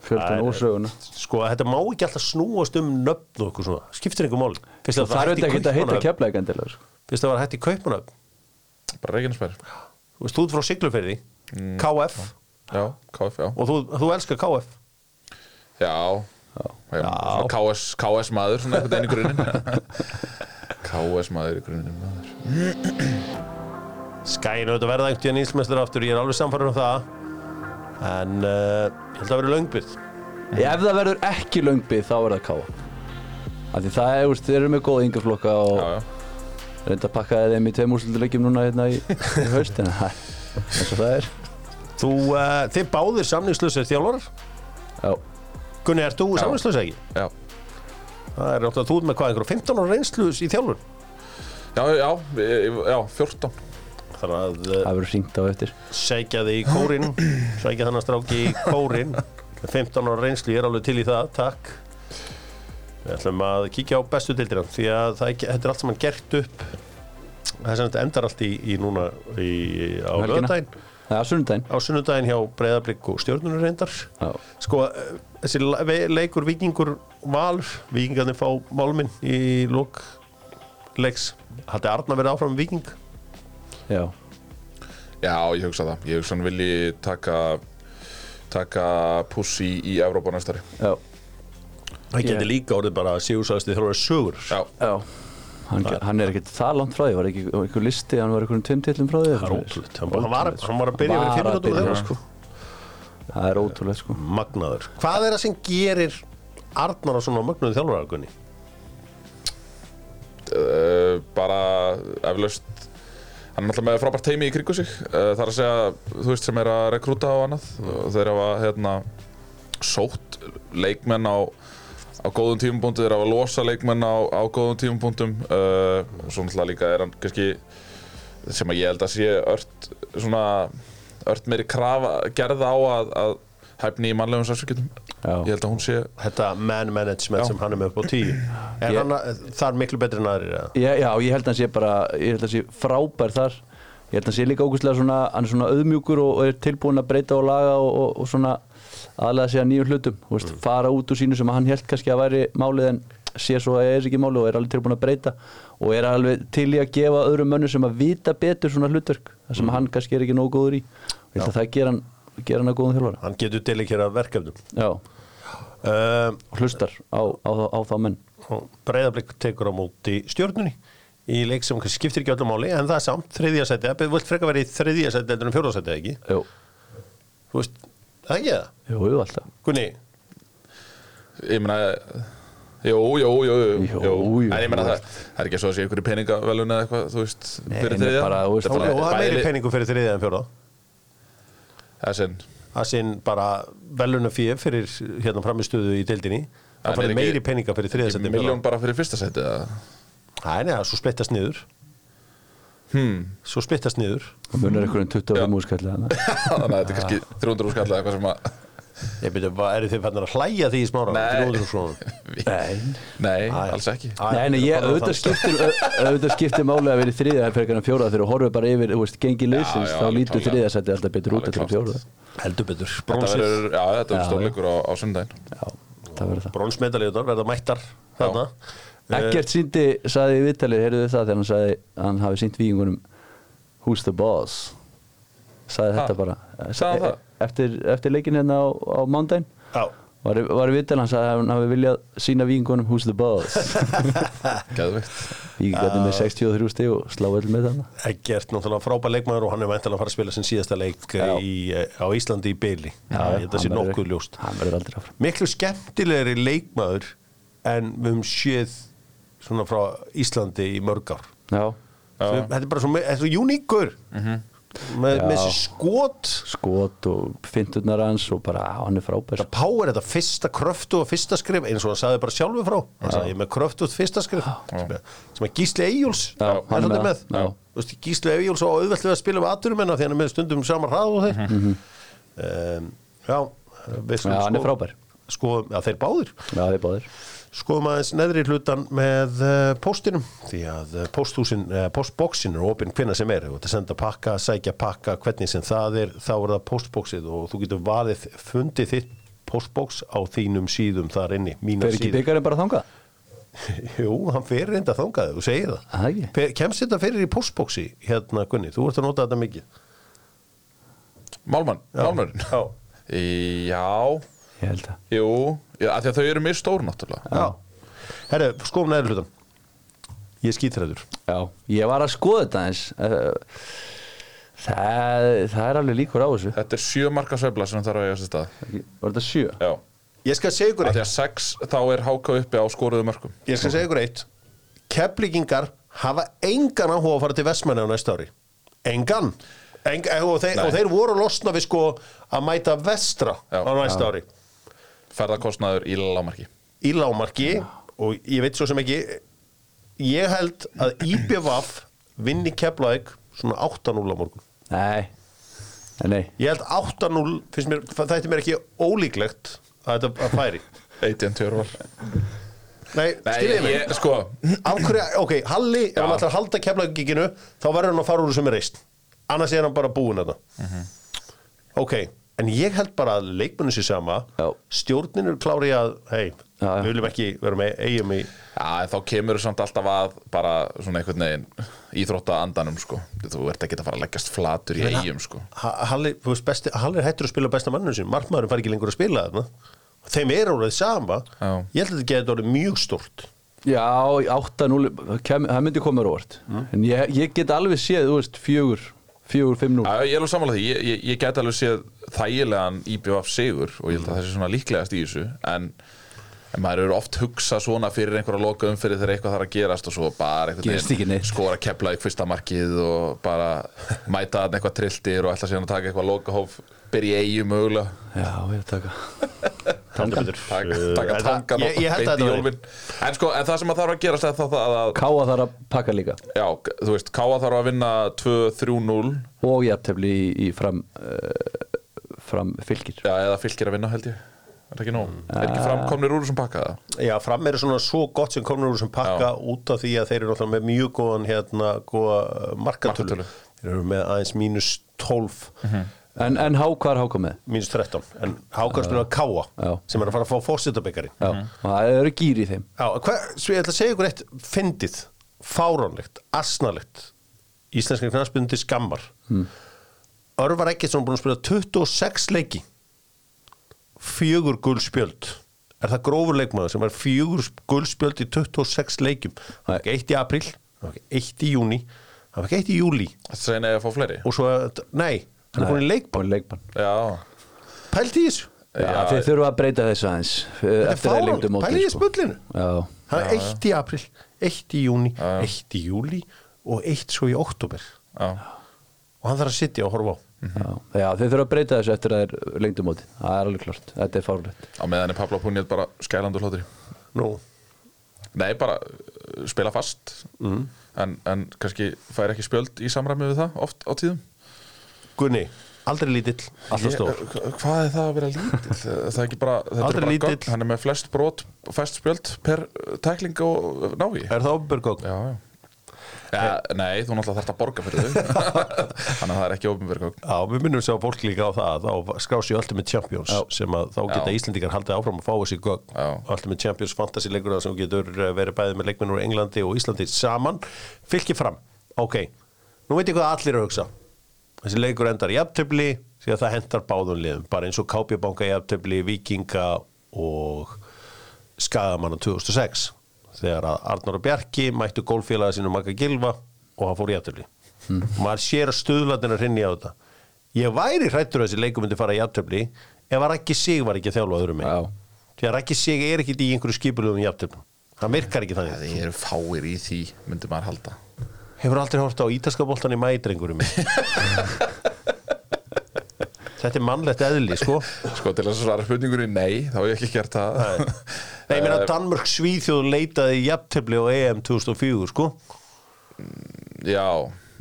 Fjöldan og söguna Sko, þetta má ekki alltaf snúast um nöfn og eitthvað svona. Skiptir einhver mál Fyrst Það þarf þetta ekki að heita keflæk endilega sko. Fyrst það var hægt í kaupanöfn Bara Reykjanesbær. Þú veist, þú ert frá Sigluferði KF Já, KF, já. Og þú, þú elskar KF Já, já. KS, KS maður, svona einhvern veginn í grunninn. KS maður í grunninn maður. Skæin auðvitað verða einhvern tíðan íslmestur aftur, ég er alveg samfæður um það en uh, ég held að vera löngbyrð Ef það verður ekki löngbið þá er það káa Af því það er, þú veist, þeir eru með góða yngjaflokka og Já, já. reynda að pakka þeim í tveim úrslutaleggjum núna hérna í, í haust en það er eins og það er. Þú, uh, þið báðir samningslausir þjálfarar? Já, Gunni, ert þú Já. samningslaus ekki? Já, Það er náttúrulega þú ert með hvað, einhverjum 15 ára reynslu í þjálfur já, já, já, já 14 Þannig að uh, það verður hringt á eftir. segja þig í kórin segja þannig stráki í kórin 15 ára reynslu, ég er alveg til í það, takk. Við ætlum að kíkja á bestu dildina því að það þetta er allt saman gert upp. Er sem þetta endar allt í, í núna í, á Það er sunnudaginn. Á sunnudaginn hjá Breiðablík og stjórnunur reyndar. Já, sko, eh, þessi leikur vikingur valur, vikingarnir fá málminn í lók leiks, hætti Arna verið áfram viking já, Já, ég hugsa það. Ég hugsa hann vilji taka taka pussi í, í Evrópa næstari já, það getur líka orðið bara sigursæðasti þróður sögur. Já, já. Hann, hann er ekkert það langt frá því, var ekki einhver listi, hann var einhverjum tveim tillum frá því? Það er ótrúlega hann, hann, var, hann var að byrja með að minútur byrja, þeirra sko. Það er ótrúlega sko. Magnaður, hvað er það sem gerir Arnar á svona mögnuðu þjálfaragunni uh, bara eflaust hann er alltaf með frábært teimi í kringu sig. Uh, það er að segja, þú veist, sem er að rekrúta og annað. Og þeir hafa hérna sótt leikmenn á á góðum tímapunktum, þeir hafa losa leikmenn á, á góðum tímapunktum. Uh, og svo náttúrulega líka er hann kannski sem að ég held að sé ört svona ört meiri krafa gerða á að, að hæfni í mannlegum sársökjum Já. ég held að hún sé þetta man management Já. sem hann er með upp á tíu. Er Ég- hann það er miklu betri en aðrir eða? Já, já, ég held að hann sé bara, ég held að hann sé frábær þar. Ég held að hann sé líka ógustlega svona, hann er svona auðmjúkur og, og er tilbúin að breyta og laga og, og, og svona aðlega sig að nýjum hlutum. Þú veist, fara út úr sínu sem hann held kannski að væri málið en sé svo að er ekki málið og er alveg tilbúin að breyta og er alveg til í að gefa öðrum mönnum sem að vita betur svona hlutverk þar sem hann kannski er ekki nógu góður í. Ég held að það gera hann, gera hann að góðum þjálfara. Hann getur delikera verkefnum. Já, uh, og hlustar á, á, á, á þá menn. Breiðablík tekur á móti stjórnunni í leik sem skiptir ekki öllum máli en það er samt þriðja seti, það vilt frekar vera í þriðja seti heldur en fjóra seti ekki? Jú, þú veist, það er ekki það? Jú, jú, alltaf. Gunni, ég meina Jú, jú, jú, jú, Jú, jú, En ég meina þú það, það er ekki svo að sé ykkur í peningavelun eða eitthvað, þú veist, Nei, fyrir nei, þriðja. bara, þú veist, er það er meiri peningu fyrir þriðja en fjóra að sinn bara veluna fyrir fyrir hérna framistöðu í deildinni. Það er ekki- meiri peninga fyrir þriðasendi Miljón bara fyrir fyrsta seti eða? Það er neða, svo splittast niður. Hmm. Svo splittast niður. Það munar um 25 úrskalli þannig að þetta er kannski 300 úr skall eða eitthvað sem að Ég byrja, hvað eru þið fannir að hlæja því í smára? Nei. 300 svona. Nei, Nei, alls ekki. Nei, nei, ég, er auðvitað skiptir, au- auðvitað skiptir máli að vera í fyrir en fjóraða þegar þú horfir bara yfir, þú veist, gengi liðsins, já, þá lítur sæti alltaf betur út eftir fjóraða. Heldur betur, Þetta bronsið já, þetta verður stórleikur á, á sundaginn Já, það verður það. Bronsmedalíðunar verða mættar þarna. Ekkert síndi, saði í viðtalið, heyrðu þið það þegar hann sagði að hann hafi hann? Eftir, eftir leikin hérna á, á mándaginn. Já, Var, í- var í viðtal, hann sagði að hann hafi viljað sína víkingunum Who's the boss? Geðveikt Víkingarnir með 63 stig og slá öll með þarna. Eggert náttúrulega frábær leikmaður og hann er væntanlega að fara að spila sin síðasta leik Já. í, á Íslandi í byli Já, Þetta sé hann nokkuð ljóst Hann verður aldrei áfram. Miklu skemmtilegri leikmaður en við höfum séð svona frá Íslandi í mörg ár Já, Já. Svo- Þetta er bara svo, er svo uníkur með, Já. Með þessi skot skot og finturnar hans og bara, hann er frábær. Þetta power, þetta fyrsta kröftu og fyrsta skrif eins og hann sagði bara sjálfur frá hann sagði ég með kröftu og fyrsta skrif sem er- Gísli er hann er með með það. Veist, Gísli Eyjóls og við að spila við aturumenna því hann er með stundum sama hrað og þeir Mhm. um, Já, Já, hann er frábær. Sko, já, þeir báðir Já, þið báðir. Skoðum aðeins neðri hlutan með uh, póstinum því að uh, pósthúsin, uh, postbóksin er opinn hvenna sem er. Og þetta senda pakka, sækja pakka, hvernig sem það er þá er það postbóksið og þú getur valið fundið þitt postbóks á þínum síðum þar inni, mínar Fer ekki síður. byggarinn bara þangað? Jú, hann fer reynda þangað, þú segir það? Fer- Kemst þetta fyrir í postbóksi hérna Gunni, þú ert að nota þetta mikið. Málmann, Málmurinn. Já, Já, Ég held að. jú Já, af því að þau eru mjög stór náttúrulega. Já. Herru, skoðum neðri hlutan Ég skýt þræður Já, ég var að skoða þetta eins. Það, það er alveg líkur á þessu. Þetta er sjö marka sveifla sem þarf að eiga sér stað. Var þetta sjö? Já, Ég skal segja ykkur eitt. að sex þá er háka uppi á skoruðu mörkum. Ég skal segja ykkur eitt. Keflíkingar hafa engan áhuga að fara til Vestmanni á næsta ári. Engan. Eng, og, þeir, og þeir voru losna við sko að mæta vestra Já. á næsta ári Ferðarkostnaður í lámarki í lámarki og ég veit svo sem ekki ég held að IBVF vinni Keflavík svona 8-0 á morgun. Nei, nei, nei. ég held 8-0 finnst mér, það ætti mér ekki ólíklegt að þetta að færi. Eitján tjörvar. Nei, skiljiði mig? ég, sko. Af hverju, ok, Halli, ef hann ætlar að halda Keflavíkinu þá verður hann að fara úr sem er reist annars er hann bara búinn þetta Mhm. ok, en ég held bara að leikmennu sér sama Já. stjórnin er klári að hei, við viljum ekki vera með eigum í Já, en þá kemur þú samt alltaf að bara svona einhvern veginn íþrótta andanum sko. þú ert ekki að fara að leggjast flatur í eigum sko. Ha- Halli, þú veist, besti, Halli er hættur að spila besta mannum sin markmaðurinn fær ekki lengur að spila þarna þeim er orðið sama Já. ég held að þetta geti orðið mjög stort Já, 8-0, kem- það myndi koma mér óvart. En ég, ég get alveg séð, þú veist, fjögur, fjögur, fimm, nú. Já, ég er alveg sammála því, ég, ég, ég get alveg séð þægilegan IBF sigur og ég held að það sé svona líklegast í þessu en, en maður eru oft hugsa svona fyrir einhverja loka umfyrir þegar eitthvað þarf að gerast og svo bara neitt. skora kepla í fyrsta markið og bara mæta eitthvað trilltir og ætla síðan að taka eitthvað lokahóf byrja í eigum mögulega. Já, ég taka. Taka, taka það- tangan ég, ég held að þetta jólfin en sko, en það sem að þarf að gerast er það að, að Káa þarf að pakka líka. já, þú veist, Káa þarf að vinna 2-3-0 Og jafntefli í, í fram, uh, fram fylgir. já, eða fylgir að vinna held ég. Er það ekki nóg, er ekki framkomnir úr sem pakka það Já, fram er svona svo gott sem komnur úr sem pakka út af því að þeir eru náttúrulega með mjög góðan hérna, góða markatölu. Markatölu. þeir eru með aðeins mínus 12 En, en há, hvað er háka með? mínus 13, en Hákar spila að káa Já. sem er að fara að fá fórsetabekari og það eru gýr í þeim. Já, hvað, svo ég ætla að segja ykkur eitt fyndið, fáránlegt, asnalegt íslenskir knarspyndi skammar. Mm. Örvar Eggertsson búin að spila 26 leiki fjögur guldspjöld er það grófur leikmaður sem er fjögur guldspjöld í 26 leikjum? Það var ekki eitt í apríl, það var ekki eitt í júni það var ekki eitt í júli það segir að fá fleiri? Og svo, nei, hann er búin í leikbann. Leikbann. pælt í þessu, Já, Já, þeir þurfa að breyta þessu aðeins eftir að lengdu fáránlegt, móti pælt í sko. spullinu Já, það er eitt í apríl, eitt í júni eitt í júli og eitt svo í oktober já. Og hann þarf að sitja og horfa á. Já, já þeir þurfa að breyta þessu eftir að þeir lengdu móti Það er alveg klart, þetta er fárlegt á meðan er Pablo Puniet bara skælandur hlóttur Nú, Nei, bara uh, spila fast. Mm. en, en kannski fær ekki spjöld í samræmi við það oft á tíðum Gunni, aldrei lítill, alltaf stór. Ég- hva- Hvað er það að vera lítill? Það er ekki bara, þetta Aldrei er bara lítill. gögn Hann er með flest brot, fest spjöld per uh, tækling og návi Er það ofnbjörgókn? Já, já. Ja, nei, þú náttúrulega þarft að borga fyrir þau. Þannig að það er ekki ofnbjörgögn Já, við minnum sér á fólk líka á það þá skrás ég Ultimate Champions sem að þá geta Já. Íslendingar haldið áfram að fá þessi gögn. Já. Ultimate Champions fantasy leikur sem getur eh, verið bæðið með leikmennur úr Englandi og Íslandi saman. Fylgir fram, ok. Nú veit ég hvað allir er að hugsa þessi leikur endar í aftöfli því að það hendar báðum liðum, bara eins og í aftöfli, Víkinga og Skagamanna 2006 þegar að Arnur og Bjarki mættu gólfélaga sínum Magga Gilva og hann fór í aftöfli Hmm. maður sér að stuðlandina hrinni á þetta. Ég væri hrættur að þessi leikum myndi fara í aftöfli ef að Rækki Sig var ekki að þjálfa öðrum Já. megin því að Rækki Sig er ekki í einhverju skipulugum í aftöfli hann virkar ekki þannig. Það eru fáir í því, myndi maður halda hefur aldrei hort á ítalska boltan í mædrengurum þetta er mannlegt eðli sko. Sko, til að svara spurningunni nei, þá hef ég ekki gert það. Nei, ég meina Danmörk Svíþjóð leitaði í jafntefli á EM 2004 sko. Já,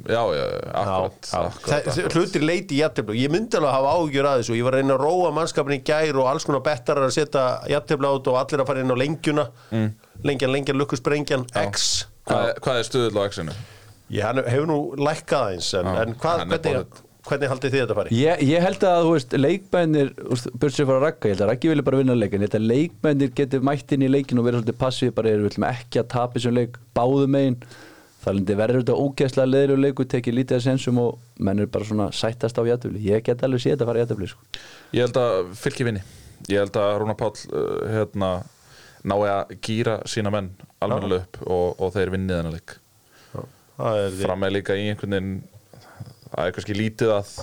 já, já, akkurat, Já, akkurat, akkurat. hlutir leiti í jafntefli. Og ég myndi alveg að hafa áhugjur að þessu. Ég var að reyna að róa mannskapin í gær og alls konar bettar að setja jafntefli át og allir að fara inn á lengjuna. Mm. lengjan, lengjan, lukkusbrengjan X. Hvað, hvað er stuðull á X-inu? Ég hann hefur nú lækkað eins en, en hvað, er hvernig, hvernig haldið þið þetta fari? Ég, ég held að þú veist, leikmennir börsið fara að ragga, ég held að raggi vilja bara vinna leikin ég held að leikmennir getur mætt inn í leikin og vera svolítið passið, bara við viljum ekki að tapa þessum leik báðum megin. Það lendi verður þetta ógeðslega leðilegu leiku tekið lítið að sensum og menn er bara svona sættast á jættufli, ég get alveg séð þetta að fara í jættufli sko. Ég held að fylki vinni. Ég held að Rúnar Páll uh, hérna, nái að gýra sína menn almennilega upp og, og þeir vinnið hennar leik Fram með líka í einhvern veginn það er kannski lítið að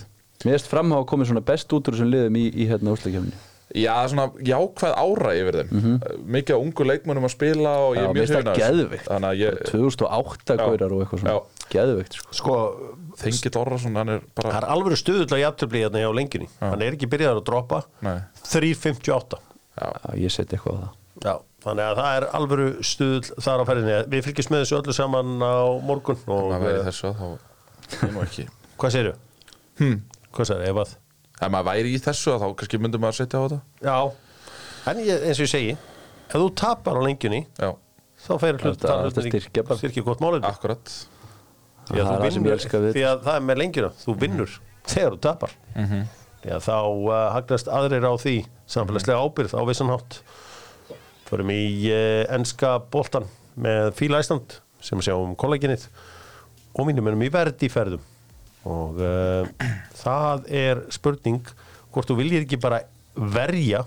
Mér erst fram á að komið svona best út úr þessum liðum í, í hérna úrslækjafni Já, svona jákvæð ára yfir þeim Mikið á ungu leikmönnum að spila og ég er mjög finnst það hrifinn af þessu. geðveikt. Þannig að ég, 2008 Já. gaurar og eitthvað svona Já. geðveikt sko. sko, Þengill Orrason, hann er það bara er alveg stuðull að jafntefli hérna hjá lengjunni hann er ekki byrjaðar að droppa Nei. 3.58 Já, Já, ég seti eitthvað á það Já, þannig að það er alvöru stuðl þar á ferðinni. Við fylgjum með þessu öllu saman á morgun og maður væri eh, þessu þá ég nú ekki hvað segirðu? hmm. Hvað segirðu, ef að? Ef maður væri í þessu þá kannski myndum maður setja á þetta Já, en ég, eins og ég segi, ef þú tapar á lengjunni, Já, þá ferir hlut styrkja bara. styrkja gott málið. akkurat Því að Það það ég vinnur, elska við því að það er með lengjuna, þú vinnur þegar þú tapar. Því að þá uh, hagnast aðrir á því samfélagslega ábyrð á vissan hátt. Förum í uh, enska boltan með Fíla Æsland sem sjáum kollaginið og mínum erum í verdi ferðum og uh, það er spurning hvort þú viljir ekki bara verja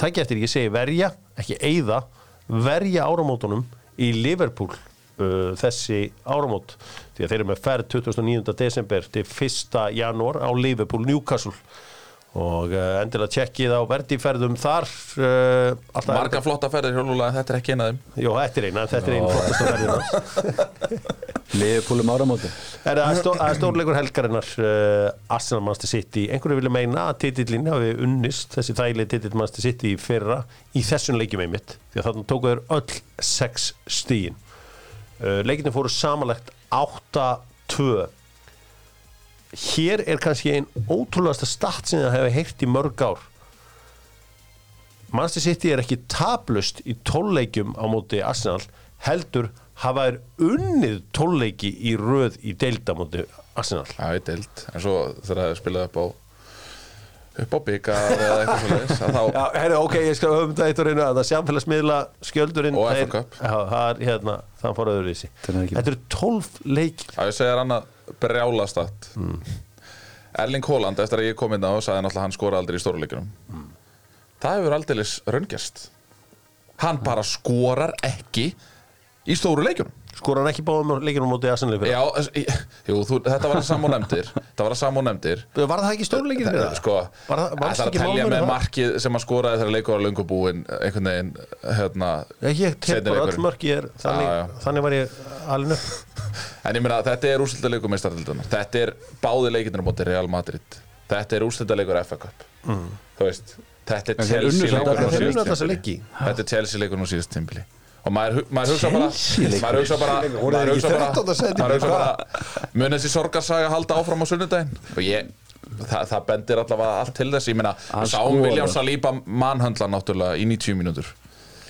takk eftir ekki segi verja, ekki eyða verja áramótunum í Liverpool uh, þessi áramót því að þeir eru með ferð 29. desember til 1. janúar á Liverpool Newcastle og uh, endilega tjekkið á verdiferðum þar uh, alltaf Marga flotta ferðir hjólulega, þetta er ekki eina af þeim. Jó, þetta er eina, þetta er einn flottasta ferðina Liðpúlum áramóti Er það stó, er stórleikur helgarinnar uh, Arsenal Manchester City. Einhverju vilja meina að titillin hafi unnist þessi þægli titill Manchester City í fyrra í þessum leikjum einmitt því að þannig tóku þeir öll sex stíin uh, leikinu fóru samanlegt 8-2 hér er kannski einn ótrúlegasta start sem það hefur heyrt í mörg ár. Manchester City er ekki tablust í tólleikjum á móti Arsenal heldur hafa er unnið tólleiki í röð í deilda móti Arsenal. Já, ég deild, en svo þegar það er spilað upp á upp á byggar eða eitthvað svo leiðis þá, Já, herri, ok, ég skal höfum þetta eitt og reyna að það samfélagsmiðla skjöldurinn Og. Já, það er hérna, það fór öðru í sig Þetta er ekki- Þetta eru tólf leik að ég segja þér annað brjálast að. Erling Haaland, eftir að ég kom inn á sagði náttúrulega hann skora aldrei í stóruleikunum það hefur aldeilis raungerst. Hann bara skorar ekki í stóru leikunum skor hann ekki báðum leikinum móti Arsenal í fyrra? Já, jú, þú, þetta var að samá nefndir þetta var að samá nefndir Var það ekki stórleikir fyrir það? sko, Var það- varstu ætlar að ekki telja með það? markið sem hann skoraði þegar leikur var löngu búinn einhvern veginn hérna, ég tek bara öll leikurinn. mörk ég er þannig, Já, já. þannig var ég alveg upp En ég meina, þetta er úrslitaleikur meistaraldunar Þetta er báði leikinir á móti Real Madrid Þetta er úrslitaleikur FA Cup Þú veist, þetta er Chelsea er nú síðust tímbili Og maður, maður hugsa bara? Maður hugsa bara Maður hugsa bara 13. sæti? Maður hugsa bara Mun þessi sorgarsaga halda áfram á sunnudaginn Og ég Það, það bendir allavega allt til þess Ég meina, sáum skorar. William Saliba mannhöndla náttúrulega í 90 mínútur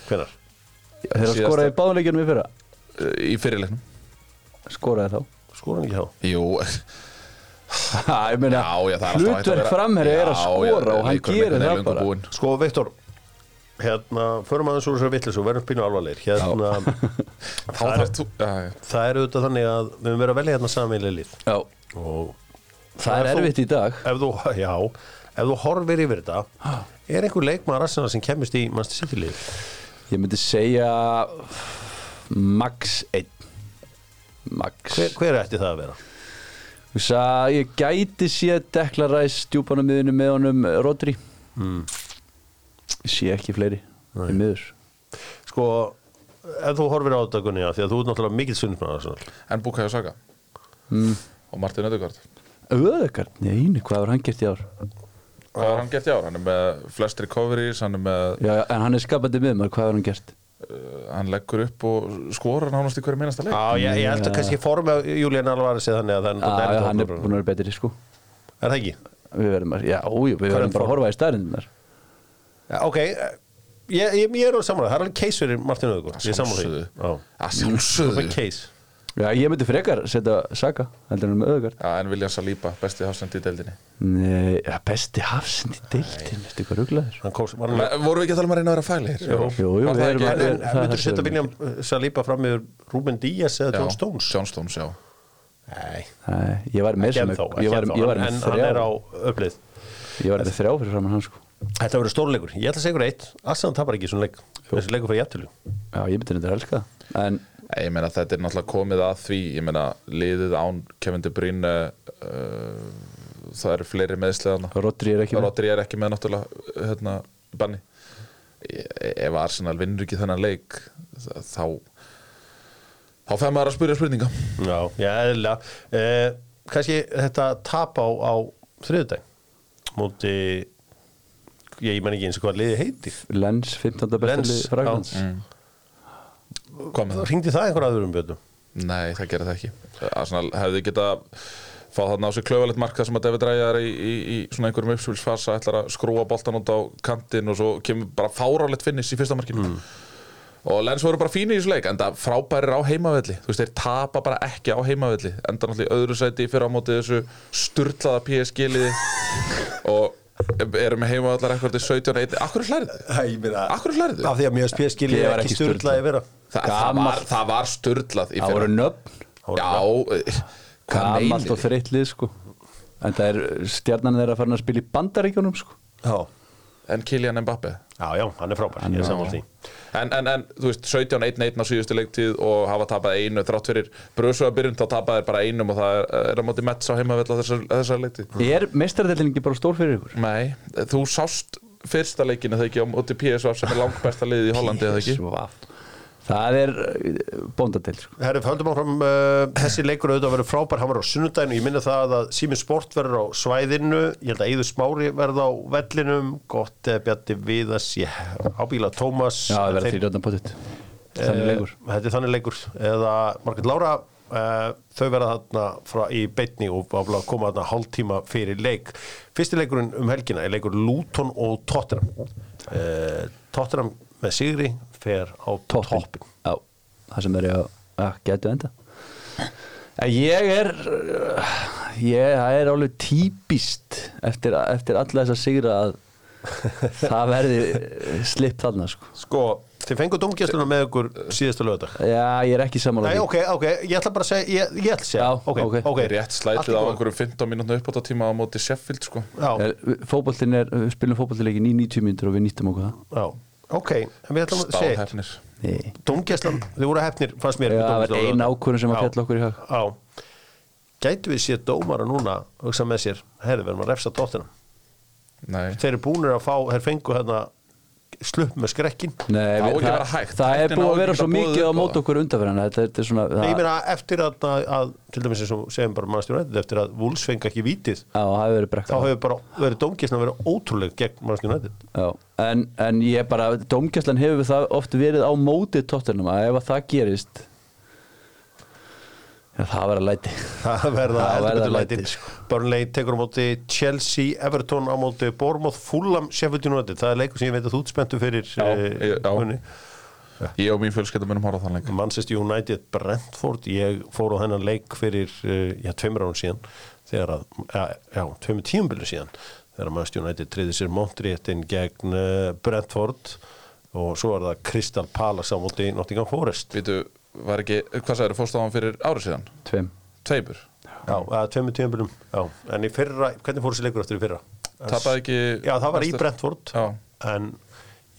Hvenær? Þeir að Síðasta- skora í fyrra uh, Í fyrirleiknum Skoraði þá hann ekki þá Jú, Ha, ég meina, já, já, er hlutverk framherri er að skora já, og hann gerir það bara. Sko, Viktor Hérna, förum aðeins úr þessari vittlis og verðum spínu alvarlegir. Hérna, já, já. það er auðvitað þannig að við höfum verið að velja hérna lið. Já, og það er Ef þú- erfitt í dag. ef þú, já, ef þú horfir yfir þetta er einhver leikmaður Arsenal sem kemist í City lið? Ég myndi segja Max 1 Max. Hver, hver ætti það að vera? Að ég gæti sé Dekla Ræs djúpan á miðunum með honum Rodri. Mm. Ég sé ekki fleiri í miður. Sko, ef þú horfir á þetta Gunni, já, því að þú ert náttúrulega mikill Arsenal. En Bukayo Saka. Mm. og Martin Ödegard Öðegard, neini, hvað var hann gert í ár? Hvað har hann gert í ár? Hann er með flest recoveries Hann er með Já, en hann er skapandi miðumar, hvað var hann gert? uh, Hann leggur upp og skorar nánast í hverju minnasta leik. Já, ég, ég held að kannski form af Julian Alvarez eða þannig að er Já, hann er að- búin að vera betri, sko. Er það ekki? Við verðum að, já, við er verðum bara að horfa í stærninnar Já, ok, eh, ég, ég, ég er á samanlega, það er alveg case fyrir Martin er samanlega sjálfsögðu. því Já. Er ég myndi frekar setja Saka heldur en með Öðegard Já, en William Saliba, besti hafsend í deildinni. Nei, ja, besti hafsend í deildin, veistu hvað rugglaður? Hann hann Vorum við ekki að tala um að reyna að vera fælir? Jú. Jú, jú, Var við erum að- myndur setja William eh, Saliba fram með Ruben Díaz eða John Já, Stones? John Stones, já. Nei, Nei, ég var með ég var, með þrjá hann er á upplið ég var með þrjá fyrir framann hann sko Þetta verður stórleikur, ég ætla að segja ykkur eitt. Arsenal tapar ekki svona leik, þessi leikur fyrir jættilu Já, ég myndi þetta að elska en Nei, Ég meina þetta er náttúrulega komið að því. Ég meina liðið án Kevin De Bruyne uh, Það eru fleiri meðsliðana Rodri er ekki með. Rodri er ekki með náttúrulega hérna, banni. Ef Arsenal vinnur ekki þennan leik þá þá fæði maður að spyrja spurninga. Já, já, eðlilega. Eh, Kannski þetta tap á, á þriðudag Móti Ég, menn ekki eins og hvað liði heitir. Lens, 15. Lens, bestali Fraglands það? Ringdi það einhver aðurum bjötum? Nei, það gerir það ekki. Arsenal hefði geta fá þarna á sig klöfalegt mark þar sem að David Raya er í, í, í svona einhverjum uppsvilsfasa ætlar að skrúa boltan út á kantinn og svo kemur bara fárálegt finnis í fyrsta markinu. Og Lens voru bara fínir í þessu leik enda frábærir á heimavelli. Þú veist, þeir tapa bara ekki á heimavelli. Enda náttúrulega í öðru sæti fyrir á móti þessu sturlaða PSG-liði og eru með heimavellar eitthvað til 17 1 Akkur hlærið þið? Æ, ég meina Akkur hlærið þið? Af því að mjög spjöð skilji Ég var ekki styrlaði vera Það, það, var, það var sturlað í Það fyrra. voru nöfn. Já, eh, meinið? og þreytt lið sko. En það er stjarnan þeirra farin að spila í bandaríkjónum sko. Já, En Kylian Mbappe já, já, hann er frábær, ég er saman því. En, en, en þú veist, 17-1-1 á síðustu leiktíð og hafa tapað einu þrátt fyrir bröðsöga byrjun, þá tapaði þeir bara einum og það er, er á móti Mets á heimavell á þessar, þessar leiktíð. Er meistaradeildin ekki bara stór fyrir ykkur? Nei, þú sást fyrsta leikinu þegar ekki á móti PSV sem er langt besta liðið í Hollandi eða ekki? Svaf Það er bóndadeild sko. Herri, höldum áfram uh, þessi leikur auðvitað að vera frábær, hann var á sunnudaginu ég minna það að Sýmin Sport verður á svæðinu. Ég held að Eður Smári verður á vellinum. Gott eða Bjarti Viðas ég ábíla Tómas Já, það verður potið Þannig leikur. Eh, Þetta er þannig leikur. Eða Margrét Lára uh, þau verða þarna frá, í beitni og ábla, koma þarna hálftíma fyrir leik. Fyrsti leikurinn um helgina er leikur Luton og Tottenham. Uh, Tottenham með Sigri fer á Toppin toppin Já, það sem er ég að, að getu enda En ég er ég, það er alveg típist eftir, eftir alla þessa sigra að það verði slipp þarna sko. Sko, þið fengu domgjastluna með ykkur síðasta lögadag Já, ég er ekki sammála Nei, því. ok, ok, ég ætla bara að segja ég, ég ætla að segja, Já, ok, ok. ok. Rétt slætið á einhverjum 15 mínútna uppbótartíma á móti Sheffield sko. Já, Er- Fótboltinn er, við spilum fótboltileikin í 90 mínútur og við nýttum okkur það. Já, ok en við ætlum að segja Dómgæslan, þið voru hefnir, fannst mér Já, það var ein ákvörðun sem að fjalla okkur í hag. Já, gætu við séð dómara núna hugsa með sér, herri, verðum að refsa tóttina Nei, þeir eru búinir að fá, þeir fengu hérna slupp með skrekkin Nei, Það á að vera hægt. Það er búið á að vera svo að mikið á á mót það. okkur undanferðan Þetta þetta er svona Nei, ég það- meina eftir að, að, að til dæmis eins og segjum bara mannstjónættið eftir að Wolves fengi ekki það hefur verið þá hefur bara verið dómgisna verið ótrúleg gegn mannstjónættið en, en ég bara, dómgæslan hefur það oft verið á móti tóttunum að ef að það gerist það verður að læti. Það verða heldur verða læti, lætin sko. Burnley tekur á móti Chelsea, Everton á móti Bournemouth, Fulham, Sheffield United. Það er leikur sem ég veit að þú spenntu fyrir Já, eh, ég- já. Ég og mín fjölskylda munum horfa á þann leik. Manchester United, Brentford. Ég fór á þennan leik fyrir uh, já, tveimur án síðan þegar að, já, tveimur tíumbilu síðan þegar Manchester United triði sér Montréttin gegn uh, Brentford. Og svo er það Crystal Palace á móti Nottingham Forest. Vitu, var ekki, hvað sagður, fórst á hann fyrir árið síðan? Tveim Tveimur já, tveimur tíumbilum já, en í fyrra, hvernig fór þessi leikur eftir í fyrra? Tapaði ekki Já, það var í Leicester? Brentford Já. en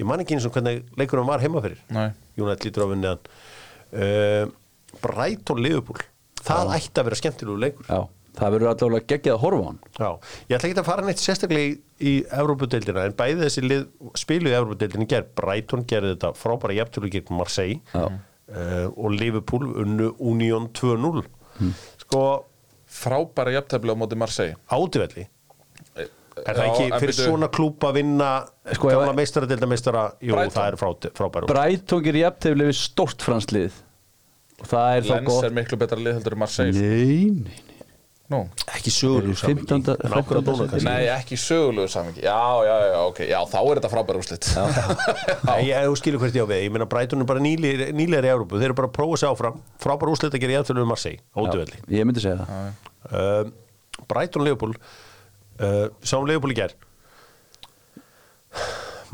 ég man ekki eins og hvernig leikurinn var heima fyrir Nei. United lítur á vinniðan uh, Brighton Liverpool það ætti að vera skemmtilegu leikur Já, það verður allavega geggjað að horfa á hann Já, ég ætla ekki að fara neitt sérstaklega í, í Európa-deildina, en bæði þessi lið spilu í Európa-deildinu ger, Brighton gerði þetta frábæra gegn Marseille Já. Uh, og Liverpool unnu Union 2-0 Hmm. sko Frábæra jafntefli á móti Marseille. átivelli er það Já, ekki fyrir byrju- svona klúpa að vinna Sko, gamla ef- meistara deilda meistara, jú Brighton. það er frá, frábæra Brighton gerir jafntefli við stórt franslið og það er þá Lens gott. er miklu betra lið heldur en Marseille. Nei, nei, nei Nú. ekki sögur Eru 15. en ákveða dóna kannski Nei, ekki sögulegu samingi Já, já, já, ok, já, þá er þetta frábæra úrslit. Nei, ég skilur hvert ég á við, ég meina Brighton er bara nýlir í Európu, þeir eru bara að prófa sig áfram. Frábæra úrslit að gera jafntölu um Marseille átivelli Já, Ég myndi segja það. Um, Brighton Leopold uh, sáum Leopold í ger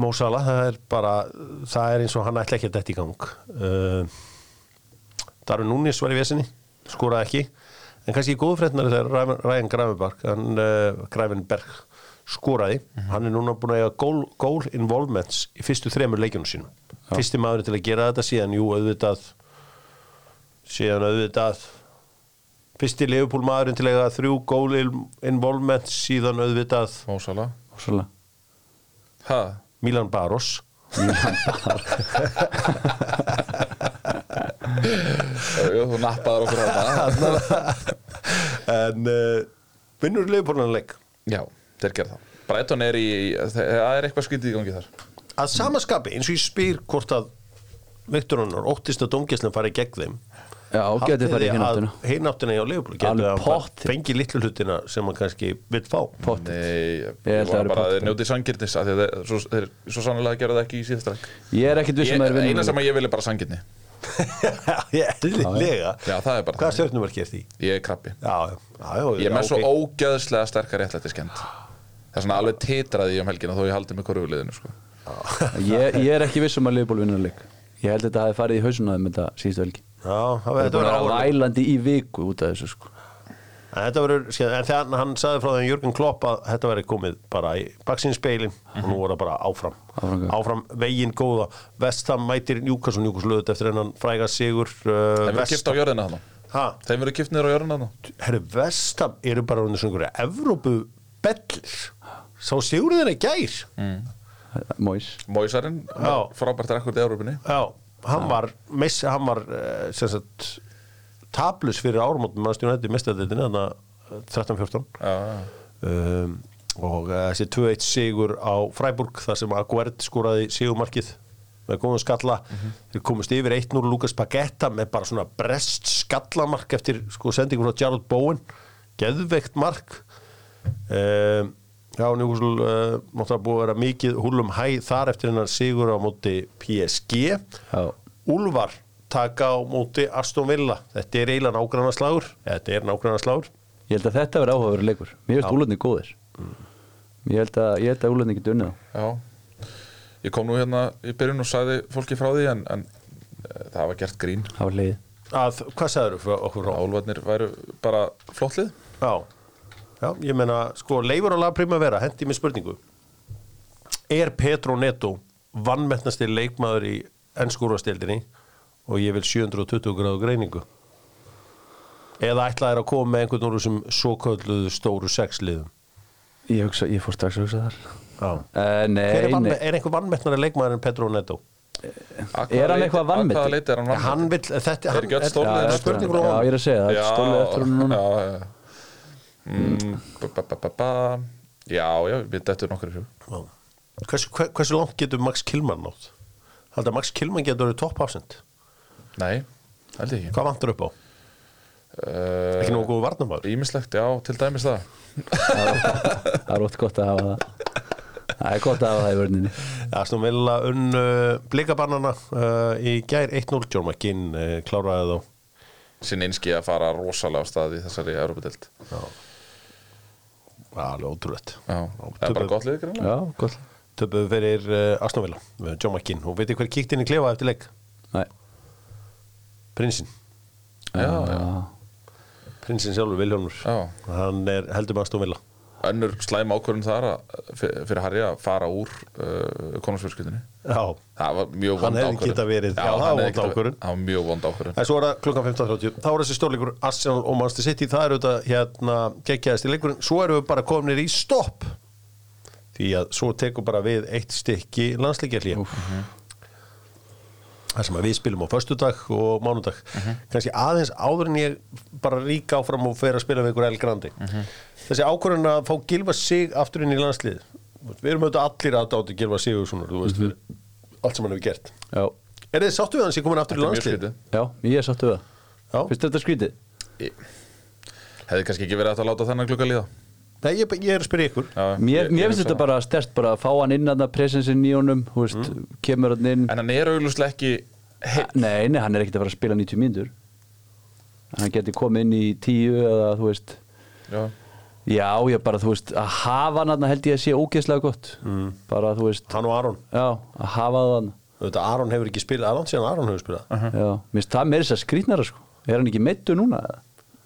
Mo Salah það er bara, það er eins og hann ætla ekki að detta í gang. Uh, Darvin Núnis var í vesinni skoraði ekki, en kannski í góðu fréttnar þegar Ryan- Ryan Gravenberg hann, uh, Gravenberg skoraði hann er núna búin að eiga goal, goal involvements í fyrstu þremur leikjunum sínum. Fyrsti maður til að gera þetta síðan jú auðvitað síðan auðvitað fyrsti Leopold maðurinn til að eiga þrjú goal involvements síðan auðvitað Ósala Ha? Milan Baros. Jú, þú nappaður okkur þetta en uh, vinnur Leopold hann leik? Já, þeir gera það. Brighton er í, það er eitthvað skítið í gangi þar. Að samaskapi eins og ég spyr hvort að Viktor Hannar óttist að domgæslan fari gegn þeim. Já, geti farið í hináttina hináttina hjá getur Alveg að fengi litlu hlutina sem hann kannski vill fá? Pottþétt. Nei, ég, var það bara að njóti sangirnis af því að þeir, svo, þeir svo sannlega gera það ekki í síðasta leik. Ég er ekkit vissum að þeir vinna Eina sem að ég vil er bara sangirni eðlilega er bara hvað stjórnumverk er því? Ég er krabbi. Já, já, já, já, Ég er með svo ok. ógæðslega sterkar réttlætti skend Það er svona alveg titraði ég um helgina þó ég haldi mig korfuliðinu sko. ég, ég er ekki vissum að Leopold vinna leik. Ég held að þetta hafi farið í hausunaðum þetta síðustu helgi. Já, það er búin að vælandi í viku út af þessu sko verður, en þegar hann sagði frá þeim Jörgen Klopp að þetta verður komið bara í baksinspeilin og nú voru það bara áfram. Áfram, áfram veginn góða. Vestham mætir Newcastle. Newcastle lögut eftir hennan fræga sigur uh, Þeim verður kipt á jörðina þannig ha, Þeim verður kipt niður á jörðina þannig herru, Vestham eru bara undir svona einhverja Evrópu bellir sá sigurinn þeirra gær. Móis Móisarinn, frábært rekord í Európinni já, hann var miss, hann var uh, sem sagt tablus fyrir árumótum mannstjónu þetta í mestadeildinni þannig að 13-14 Já, já. um, og uh, þessi 2-1 sigur á Freiburg þar sem Aguert skoraði sigumarkið með góðum skalla. Þeir komast yfir 1-0 Lukas Pagetta með bara svona brest skallamark eftir sko sendingu frá Gerald Bowen. Geðveikt mark. Um, já, Newcastle uh, mátti að búið að vera mikið húlum hæ þar eftir hennar sigur á móti PSG Já, Úlfar taka á móti Aston Villa. Þetta er eiginlega nágranna slagur þetta er nágranna slagur ég held að þetta verði áhugaverður leikur. Mér finnst úlöfni góðir Ég held að, að úlöfni geti unnið Já, ég kom nú hérna í byrjun og sagði fólki frá því en, en eh, það var gert grín. Það var leiðið að, hvað sagður þú okkur frá? Álvarnir væru bara flottlið. Já, já, ég meina sko leifur á lag primavera, hendi mér spurningu. Er Petro Neto vannmettnasti leikmaður í ennskúrastildinni og ég vil 720 gráðu greiningu eða ætlaðir að koma með einhvern úr þessum svo kölluðu stóru sexliðum Ég, hugsa, ég fór strax að hugsa þar Já. uh, Nei, er, vanme, nei er einhver vannmettnari leikmaður en Pedro Neto? Að Er hann eitthvað að er hann hann vill, þetta, Er hann, þetta er eftir spurning Já, ég er að segja, það Já, stólið eftir hún núna Já, já, já. Mm. Já, já, við dættum nokkur í Já. hversu, hver, hversu langt getur Max Kilman nátt? Haldið að Max Kilman getur verið topp afsend Nei, held ég ekki. Hvað vantur upp á? uh, Ekki nógu góðu varnamæður? Ímislegt, já, til dæmis það. Það er ótt gott að hafa það. Það er gott að hafa það í vörninni. Aston Villa unn uh, blikabannana uh, í gær 1-0 John McGinn uh, kláraði þá. Sinn einski að fara rosalega á stað í þessari Europadild Já, alveg ótrúlegt. Það er bara gott Já, gott Töpuðu fyrir uh, Aston Villa John McGinn. Og veitir hver kíkt inn í klefa eftir leik? Nei Prinsinn. Já, já, Prinsinn sjálfur Viljónur já. Hann er heldur með Aston Villa. Önnur slæm ákvörðun þar fyrir Harry að fara úr uh, konungsfjörskildinni Já, Það var mjög Hann vond hefði ákvörðun. getað verið- já, það hann var hefði vond ákvörðun. Það var mjög vond ákvörðun. En svo er það klukkan 15.30 Þá er þessi stórleikur Arsenal og Manchester City. Það er auðvitað hérna geggjaðist í leikurinn. Svo erum við bara kominir í stopp. Því að svo tekur bara við eitt stykki landsleikjarlí Það sem við spilum á föstudag og mánudag. Kannski aðeins áður en ég bara ríka áfram og fer að spila við ykkur El Grandi Þessi ákvörðun að fá Gilva sig aftur inn í landslið Við erum auðvitað allir aðdátti Gilva Sigurssonar Þú veist, fyrir allt sem hann hefur gert. Já, Er þið sáttu við hann sem komin aftur í Þetta mjög landslið? já, ég er sáttu við Já. það Fyrst þetta skrítið? Hefði kannski ekki verið hægt að láta þennan klukka líða Nei, ég, ég er að spyrja ykkur. Já, Mér, mér finnst þetta það. bara stærst bara að fá hann inn að það presensin í honum Þú veist, kemur hann inn. En hann er auglustlega ekki hei, Nei, nei, hann er ekkert að fara að spila 90 mínútur. Hann geti komið inn í 10 eða þú veist. Já, Já, ég bara, þú veist, að hafa hann þarna held ég að sé ógeðslega gott. Mm. Bara, þú veist, Hann og Aron. Já, að hafa það hann Þetta Aron hefur ekki spilað Aron síðan Aron hefur spilað. Já, mér finnst það meira þess að skrýtnara sko. Er hann ekki meittu núna? eða?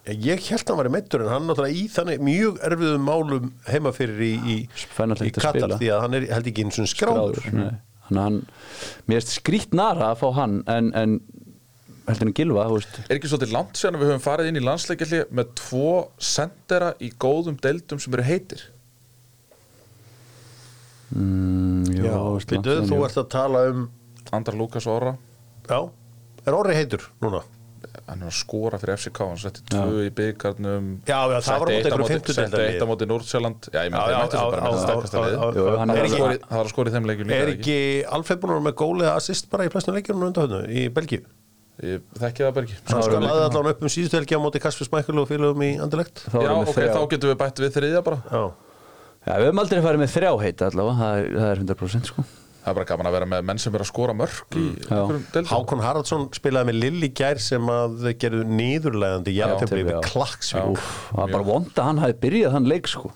Ég held að hann var í meittur en hann náttúrulega í þannig mjög erfiðum málum heima fyrir í, í, í Katar því að hann er held ekki eins og skráður. Nei. Þannig að hann, mér finnst skrýtnara að fá hann en, en heldur en gilva, Er ekki svolítið langt sér að við höfum farið inn í landsleikjalli með tvo sendera í góðum deildum sem eru heitir? Mm, Já, langt þú ert að tala um Andar Lukas Orra. Já, er orðið heitur núna? Hann er að skora fyrir FCK hann setti tvö í byggarnum það var setti eitt á móti Núrdsjöland já, ég þeir mættu já, svo bara liði já, Jú, já. hann það er var það var að skora í þeim leikjum líka Er ekki? Alfred búin að vera með gólið assist bara í flestum leikjunum undan í Belgíu? ég þekki það bara ekki Svo skal laðið allan upp um síðustu helgi á móti Kaspis Mækul og félögum í Andilegt já, ok, þá getum við bætt við þriðja bara. Já, Já, við höfum aldrei farið með þrjá heita allavega, það er, það er 100% sko það er bara gaman að vera með menn sem er að skora mörg deildum. Hákon Haraldsson spilaði með Lilli Gær sem að gerðu nýðurlegandi jafntefli Já. við Klaksvík. Það var bara vond að hann hafi byrjað hann leik sko.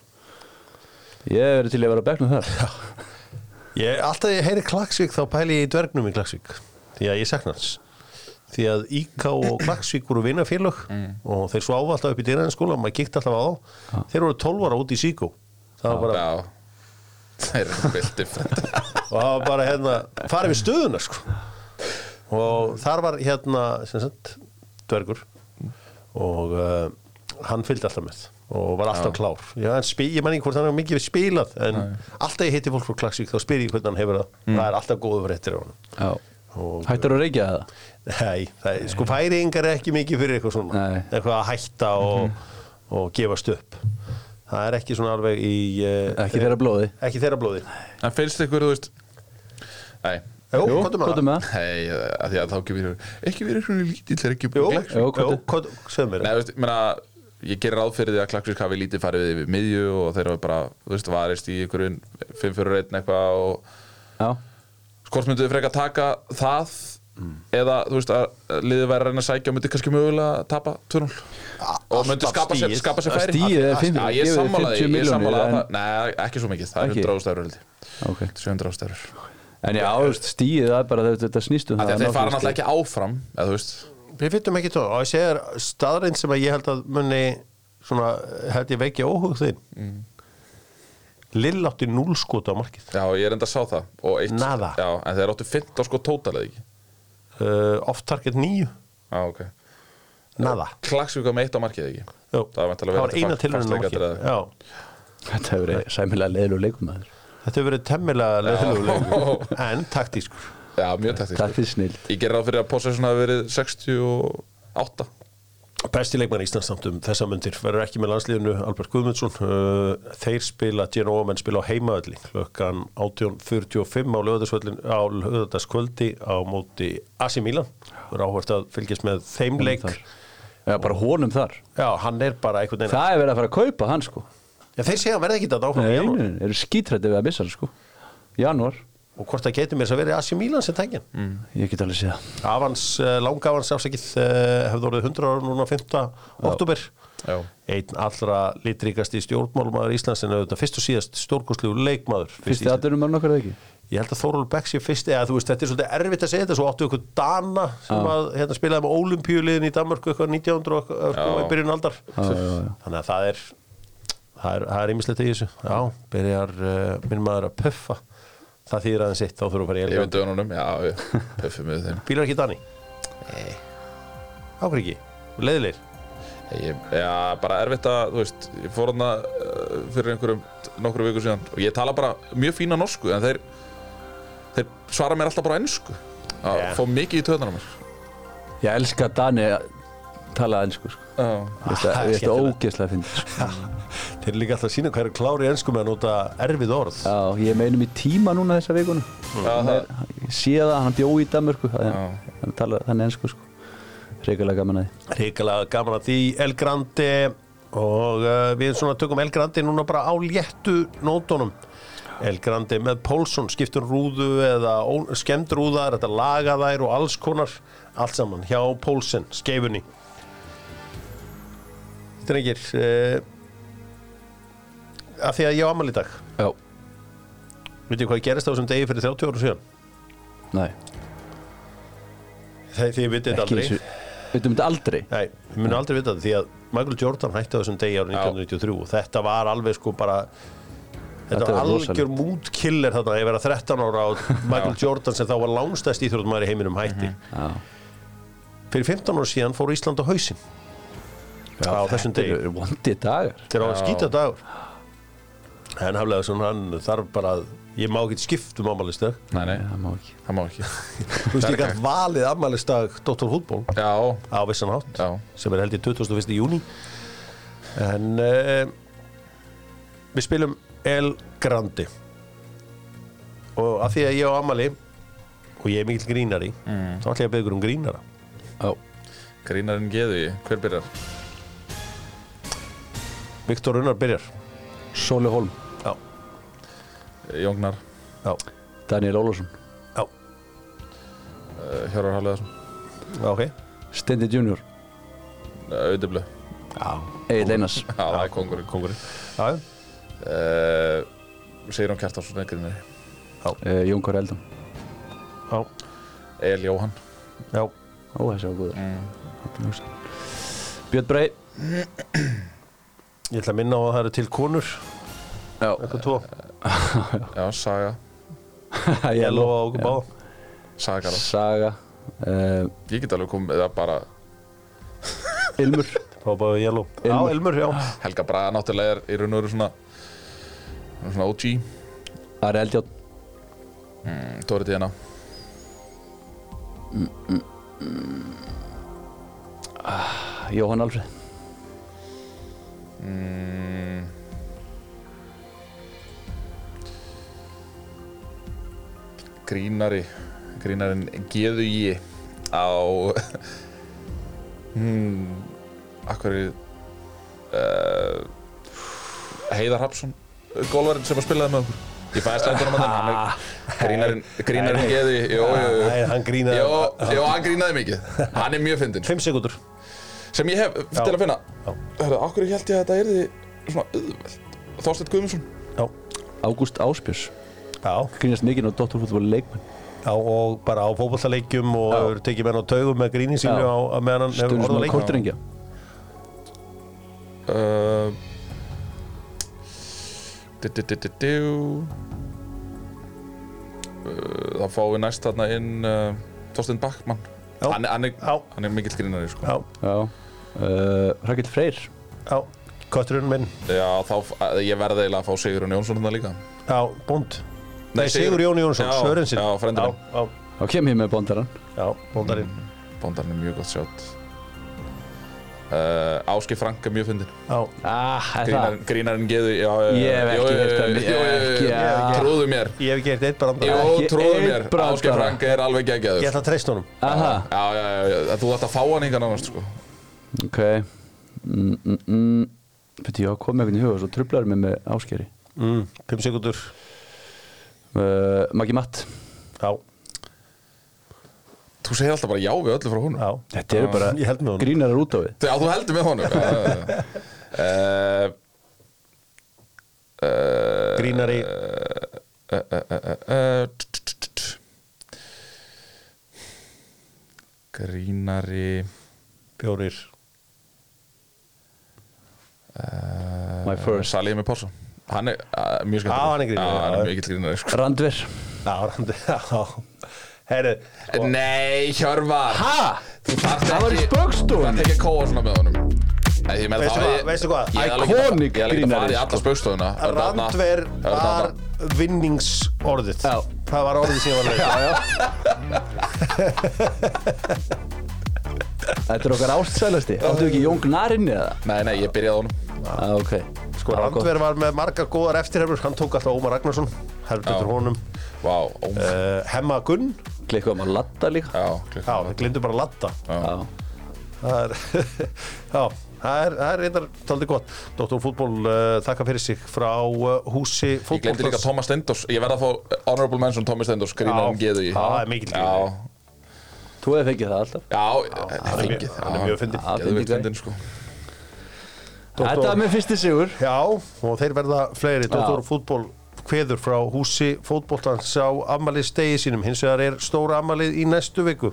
Ég er til að vera að bekknum þar. Ég, alltaf ég heyri Klaksvík þá pæli ég í dvergnum í Klaksvík því að ég sakna hans. Því að Íka og Klaksvík voru vinnafélög og þeir sváfu alltaf upp í dýræðin skóla maður kíkt alltaf á þá. Þeir voru 12 ára út í Síkó það var bara, já, það er vilt different og það var bara hérna farið við stöðuna sko. Og þar var hérna sem sagt, dvergur. Og uh, hann fylgdi alltaf með og var alltaf klár. Já, en spi, ég man ekki hvort hann hefur mikið spilað en alltaf ég hitti fólk frá Klaksvík þá spyr ég hvernig hann hefur það. Það er alltaf góður fréttir á hann Já. Og- Hættur að reykja það? Nei, það er, sko færingar er ekki mikið fyrir eitthvað svona. Nei. eitthvað að hætta og, og gefast upp. Það er ekki svona alveg í uh, Ekki þeirra blóði? Ekki þeirra blóði. En finnst ykkur, þú veist nei, Jú, Jú, hvað hvað er með það? Nei, að því að þá ekki verið ekki verið svona lítill er ekki búið Jú, jú, hvað er- hvað segðu mér. Nei, veist, ég meina, ég gerir því að Klagsvík hafi lítið farið við miðju og þeir hafa bara, þú veist, varist í einhverjum 5 fyrir 1 eitthvað og Já, hvort myndu þið frekar taka það eða, þú veist, að liðið væri að reyna að sækja og myndi kannski mögulega að tapa 2-0 og myndi alltaf skapa sér, skapa sér færi? Stigið er fimm- Já, ég gefið sammála 50 því, ég milljónir, sammála en- það Nei, ekki svo mikið, það er Ekki? 100 ástæður held ég. ok. 700 ástæður En já, þú veist, stíið það er bara þetta, þetta snýstum Þeir fara náttúrulega ekki áfram eða, þú veist, Við fyttum ekki tó og ég segir staðreind sem að ég held að munni svona, held ég veikja óhug þinn. Mm. Lill átti núl skot á markið. Já, ég er enda að sá það. Og eitt, Nada. Já, en þeir áttu 15 sko tótal eða ekki? Uh, off target 9 Já, ok. Nada. Klagsvík var með eitt á markið eða ekki? Jú, Það var það var eina á markið. Já, Þetta hefur verið sæmilega leiðlu leikum maður Þetta hefur verið temmilega leðilegur en taktískur. Já, mjög taktísk Takk fyrir snill Ég ger ráð fyrir að possession hafi verið 68 Besti leikmann Íslands samt um þessa myndir verður ekki með landsliðinu Albert Guðmundsson. Uh, þeir spila, Genoa menn spila á heimaölli klukkan 18.45 á lögðarsvöllin á móti Asi Milan. Verður áhvert að fylgjast með þeim leik. Já, bara honum þar. Já, hann er bara einhvern veginn Það er verið að fara að kaupa hann sko Já, þeir segja að verða ekki þetta áfram í Nei, janúar. nei, nei, eru skítrætti við að missa hann sko Janúar, og hvort það getur mér þess að verið Asi Milan sem tækjan mm. ég get alveg það. Avans, uh, langavans afsakið uh, hefði orðið 100 ára núna 5. oktober Já, einn allra litríkasti stjórnmálmaður Íslands en auðvitað fyrst og síðast stórkostlegu leikmaður Fyrsti aðdurum er nokkur eða ekki Ég held að Þóról Beck sé fyrst eða þú veist, þetta er svolítið erfitt að segja þetta svo áttu ykkur Dana sem að hérna, spilaði með Ólimpíuliðin í Danmarku eitthvað 1900 og Já. í byrjun aldar Já, já, já. þannig að það er það er, það er ýmislegt í þessu. Já, byrjar uh, minn maður að puffa. Það þýðir aðeins eitt, þá þurfum við að fara í ég veit elgjum dönunum, já, puffum við þeim. Bílar ekki Dani? Nei. Ákveð ekki, leiðilegir? Ég, Já, bara erfitt að, þú veist Ég fór hana uh, fyrir einhverjum nokkru viku síðan. Og ég tala bara mjög fína norsku en þeir, þeir svara mér alltaf bara ennsku Það Já. fór mikið í töðunar á mér. Ég elska að Dani að tala ennsku sko. Er að- ég veist að ógeðslega að sko. Þeir eru líka alltaf að sína hvað er klári ennsku með að nota erfið orð. Já, ég meinum í tíma núna þessa vikuna. Ég sé það, hann bjó í Danmörku. Hann tala þannig ennsku sko. Reykjulega gaman að því. Ríkilega gaman að því El Grande og uh, við svona tökum El Grande núna bara á léttu nótunum. El Grande með Pólsson skiptur rúðu eða ó- skemmd rúðar þetta laga þær og alls konar allt saman hjá Pólsen, skeifunni. Þetta er engir að því að ég á amal í dag. Já, veitir hvað gerist á þessum degi fyrir 30 ára síðan? Nei, þegar því ég vitið þetta aldrei. veitum þetta aldrei? Nei, við munum aldrei vita þetta því að Michael Jordan hætti á þessum degi árið 1993 og þetta var alveg sko bara þetta Þetta var algjör mútkiller þarna ég verið 13 ára og Michael Jordan sem þá var langstæst íþróttumæður í heiminum hætti. Já, fyrir 15 ára síðan fór Ísland á hausinn. Á þessum þetta degi. eru vondi dagar. Þegar á að Já. skýta dagur en haflega svona hann þarf bara að ég má ekki skipt um ammælistag nei, nei, Það má ekki. Það má ekki. Þú veist líka valið ammælistag Dr. Hútból Já, á vissan hátt já, sem er held í 21. júni en uh, við spilum El Grandi og að því að ég á Amali og ég er mikill grínari Mm. þá ætla ég að ykkur um grínara. Já, grínarinn geðu hver byrjar? Viktor Unnar byrjar Sóli Holm já, Jóngnar, já, Daniel Ólafsson. Já, uh, Hjörvar Hafleðarsson já, ok. Stendi Junior. Auðiblu, já, Egil Einars. Já, það er kongurinn já, uh, Sigrun Kjartarsson er grínari. Uh, Jón Kár Eldon. Já, El Jóhann. Já. Ó, þessi var góður. Mm. Björn Brei ég ætla að minna á að það eru til konur. Já, eitthvað tvo, Já, Saga, ég Yellow lofa á okkur báða Saga Saga uh, Ég get alveg komið, eða bara Ilmur. Bara yellow, já, Ilmur. Já. Helga Braga náttúrulega er í raun og veru svona svona OG Ari Eldjátt mm, Dóri Díana. Jóhann Alfred mm, Grínari Grínarinn geðu ég á hmm, Akkur uh, Heiðar Hapsson Gólvarinn sem að spilaði með okkur. Ég fæði slættunum að þennan Grínarinn, Jó, jó, jó. Nei, hann grínaði. Hann mikið. Hann er mjög fyndinn. 5 sekundur Sem ég hef, Já. til að finna. Já. Hörru, okkur held ég að þetta yrði svona auðvelt? Þorsteinn Guðmundsson. Já, Ágúst Áspjörs já. Grínast mikið á Dótturfútbóli leikmenn. Já, og bara á fótballtaleikjum og hefur tekið menn á taugum með gríni sínu á meðan hann hefur Stundum orða svona leik kortringja fáum við næst þarna inn uh, Þorsteinn Backmann. Hann, hann, er, hann er mikill grínari sko. Já, Já. Uh, Rakel Freyr. Já, Kötturinn minn. Já, þá, ég verði eiginlega að fá Sigurinn Jónsson hérna líka. Já, bónd. Nei, Nei, Sigur Jón Jónsson, Já, svörinn sinn. já, frændi minn. Já, Þá kem ég með bondaran já, bóndarinn. Bóndarinn er mjög gott sjátt uh, Áski Frank er mjög fyndin Já, Ah? Grínarinn, geðu já, já, Ég hef ekki heyrt það, ég ekki, já. Trúðu mér. Ég hef ekki eitt eitt brandar Jú, Ekki trúðu mér. Áski Frank er alveg Ég geggjaður ætla að treysta honum. Aha, Já, já, þú ætti að fá hann einhvern annars sko. ok. Mm, mm, mm. Fyrir ég koma einhvern í huga Svo trublaður mig með áskeri mm, 5 sekundur uh, Maggi Matt. Já, Þú segir alltaf bara já við öllu frá honum. Já. Þetta eru bara grínarar út á við. Já, þú heldur með honum. Já, já, já. Eh, eh, Grínari eh, eh, eh, eh, Grínari Fjórir. Uh, My first. Salið með Porsa Hann er uh, mjög skemmt Já, sko. Randver. Já, randi Já Herru sko, Nei, Hjörvar. Þarft Það var í ekki Þú spaukstofunni. þarft ekki að kóa svona með honum. Veistu hvað, veistu hvað? Ég Iconic hefði ekki að fara í alla sko. spaukstofuna Randver var vinningsorðið. Já. Það var orðið sem ég var já Þetta er okkar ástsælasti. Áttu ekki Jón Gnar inni eða? Nei, nei, ég byrjaði á honum Ah, ok. Sko. Randver var með margar góðar eftirherfur Hann tók alltaf Ómar Ragnarsson Heldur Já. honum. Ó, uh, Hemma Gunn. Klikkuðum að latta líka. Já, það glindu bara að latta Já, Það er Já, það er, það er reyndar taldið gott. Dr. Fútból uh, þakka fyrir sig frá uh, húsi Ég glemdi líka Thomas Stendos Ég verði að fá honorable mention Thomas Stendos Grínarinn Já, geðu í. Já, það er mikill grínari. Já, þú hefði fengið það alltaf. Já, Hann er mjög- fengið hann er mjög fyndið fyndin, sko Þetta var með fyrsti sigur. Já, og þeir verða fleiri. Dr. Fútból kveður frá húsi fótboltans á ammali stegi sínum. Hins vegar er stóra ammalið í næstu viku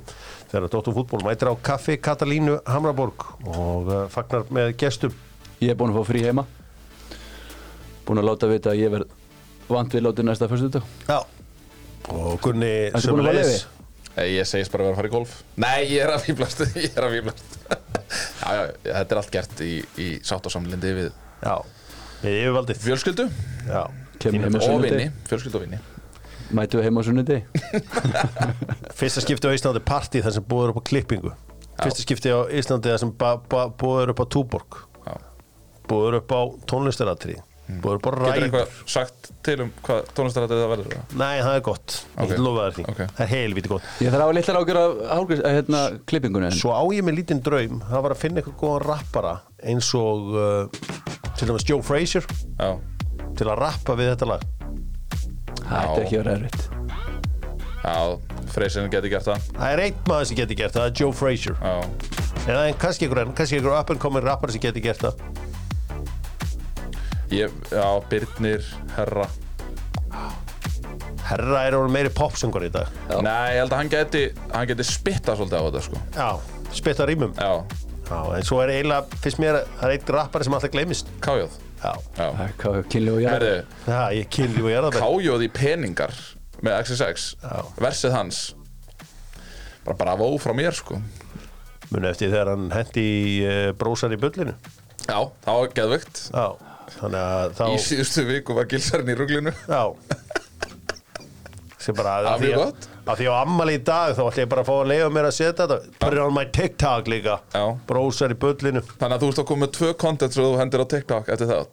þegar Dr. Fútból mætir á Kaffi Katalínu Hamraborg og uh, fagnar með gestum. Ég er búinn að fá frí heima. Búinn að láta vita að ég verð vant við látið næsta fyrstu dag Já. Og Gunni Ertu búinn Nei, Ég segist bara að vera að fara í golf. Nei, ég er að fýblast Ég er að fýblast Já, já, þetta er allt gert í, í sátt og samlindi við Já, við yfirvaldið. fjölskyldu. Já, Kemur heim á og vinni Fjölskyldu og vinni Mætu heim á sunnudegi? Fyrsta skipti á Íslandi partí þar sem búður upp á klippingu. Fyrsta skipti á Íslandi þar sem búður upp á túborg. Já. búður upp á tónlistaratri búður upp á Getur ræður. eitthvað sagt til um hvað tónlistarættið það verður? Nei, það er gott, ég Ok. get lofa þér því. Ok. Það er helviti gott. Ég þarf að hafa litlar ágjör af eh, hérna, klippingunni en Svo á ég með lítinn draum. Það var að finna eitthvað góðan rappara eins og uh, til dæmis Joe Frazier. Já, til að rappa við þetta lag. Það ætti ekki vera erfitt. Já, Freysin geti gert það. Það er einn maður sem geti gert það, það er Joe Frazier. Já, eða en kannski einhver enn, kannski einhver up and coming rappari sem geti gert það ég, já, Birnir, Herra. Herra er orðinn meiri popsöngur í dag. Já. Nei, ég held að hann geti, hann geti spitta svolítið á þetta sko. Já, spitta rýmum. Já, Já, en svo er eiginlega, finnst mér, það er einn rappari sem alltaf gleymist. Kájóð. Já, Já, Það er hvað kynli og ég herðu, Já ég kynli og ég er það Kájóð í peningar með XSX Já. Versið hans. Bara bravo frá mér sko. Muni eftir þegar hann hendi í uh, brósar í bullinu. Já, það var geðvögt Já, þá Í síðustu viku var gilsarinn í ruglinu. Já. Sem bara Það að er því mjög að, gott. að því á ammali í dag þá ætla ég bara að fá að leiða mér að setja þetta. Put it on my TikTok líka. Já. Brósar í bullinu. Þannig að þú ert að koma með tvö content sem þú hendir á TikTok eftir það.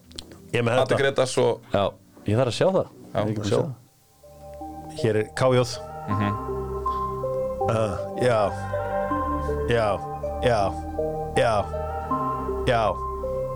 Ég með þetta. Gretas og Já, ég þarf að sjá það. Já, sjá. sjá það. Hér er kájóð uh, Já. Já. Já. Já. Já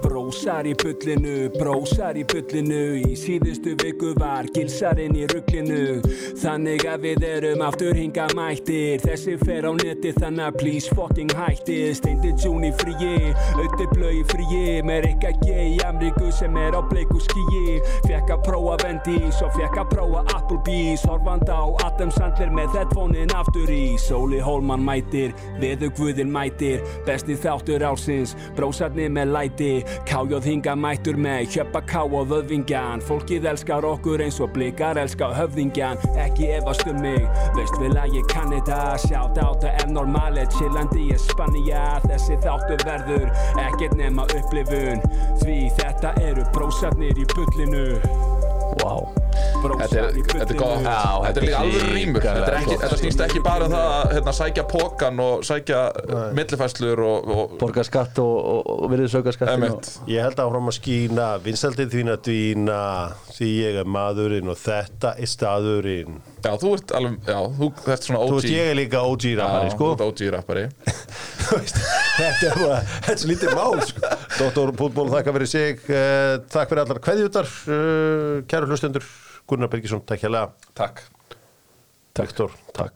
Brósar í bullinu, brósar í bullinu Í síðustu viku var gilsarinn í rugglinu Þannig að við erum aftur hinga mættir. Þessi fer á neti þannig að please fucking hætti. Steindi June í fríi, auði blöð í fríi. Með Rikka G í Amríku sem er á bleiku skíi Fekk að prófa Vendís og fekk að prófa Applebee's. Horfand á Adam Sandler með headphone-in aftur í. Sóli Hólman mætir, veðu guðin mætir. Besti þáttur ársins, brósarni með læti Kájóð hinga mættur með Hjöppa ká og vöðvingjan. Fólkið elskar okkur eins og blikar elskar höfðingjan Ekki efast um mig Veist vel að ég kann þetta Sjátt á það er normale Chillandi í Spanja Þessi þáttu verður Ekkert nema upplifun. Því þetta eru brósarnir í bullinu. Vá Þetta er, þetta er góð, Já, þetta er líka alveg rýmur Þetta, er ekki, gott, þetta snýst ekki bara um það að hérna, sækja pókan og sækja millifæslur og, og Borga skatt og, og, og virðið sögja skattin emitt Ég held áfram að skína, vinsaldið þín að dvína, því ég er maðurinn og þetta er staðurinn. Já, þú ert alveg, já, þú ert svona Þú OG veist, ég er líka OG rappari, Já, sko. þú ert OG rappari. Þú þetta er bara, þetta er lítið mál, sko. Dóttor Pútból, þakka fyrir sig, uh, takk fyrir allar kveðjutar, uh, kæru hlustendur, Gunnar Birgisson, takk hérlega. Takk Viktor, takk.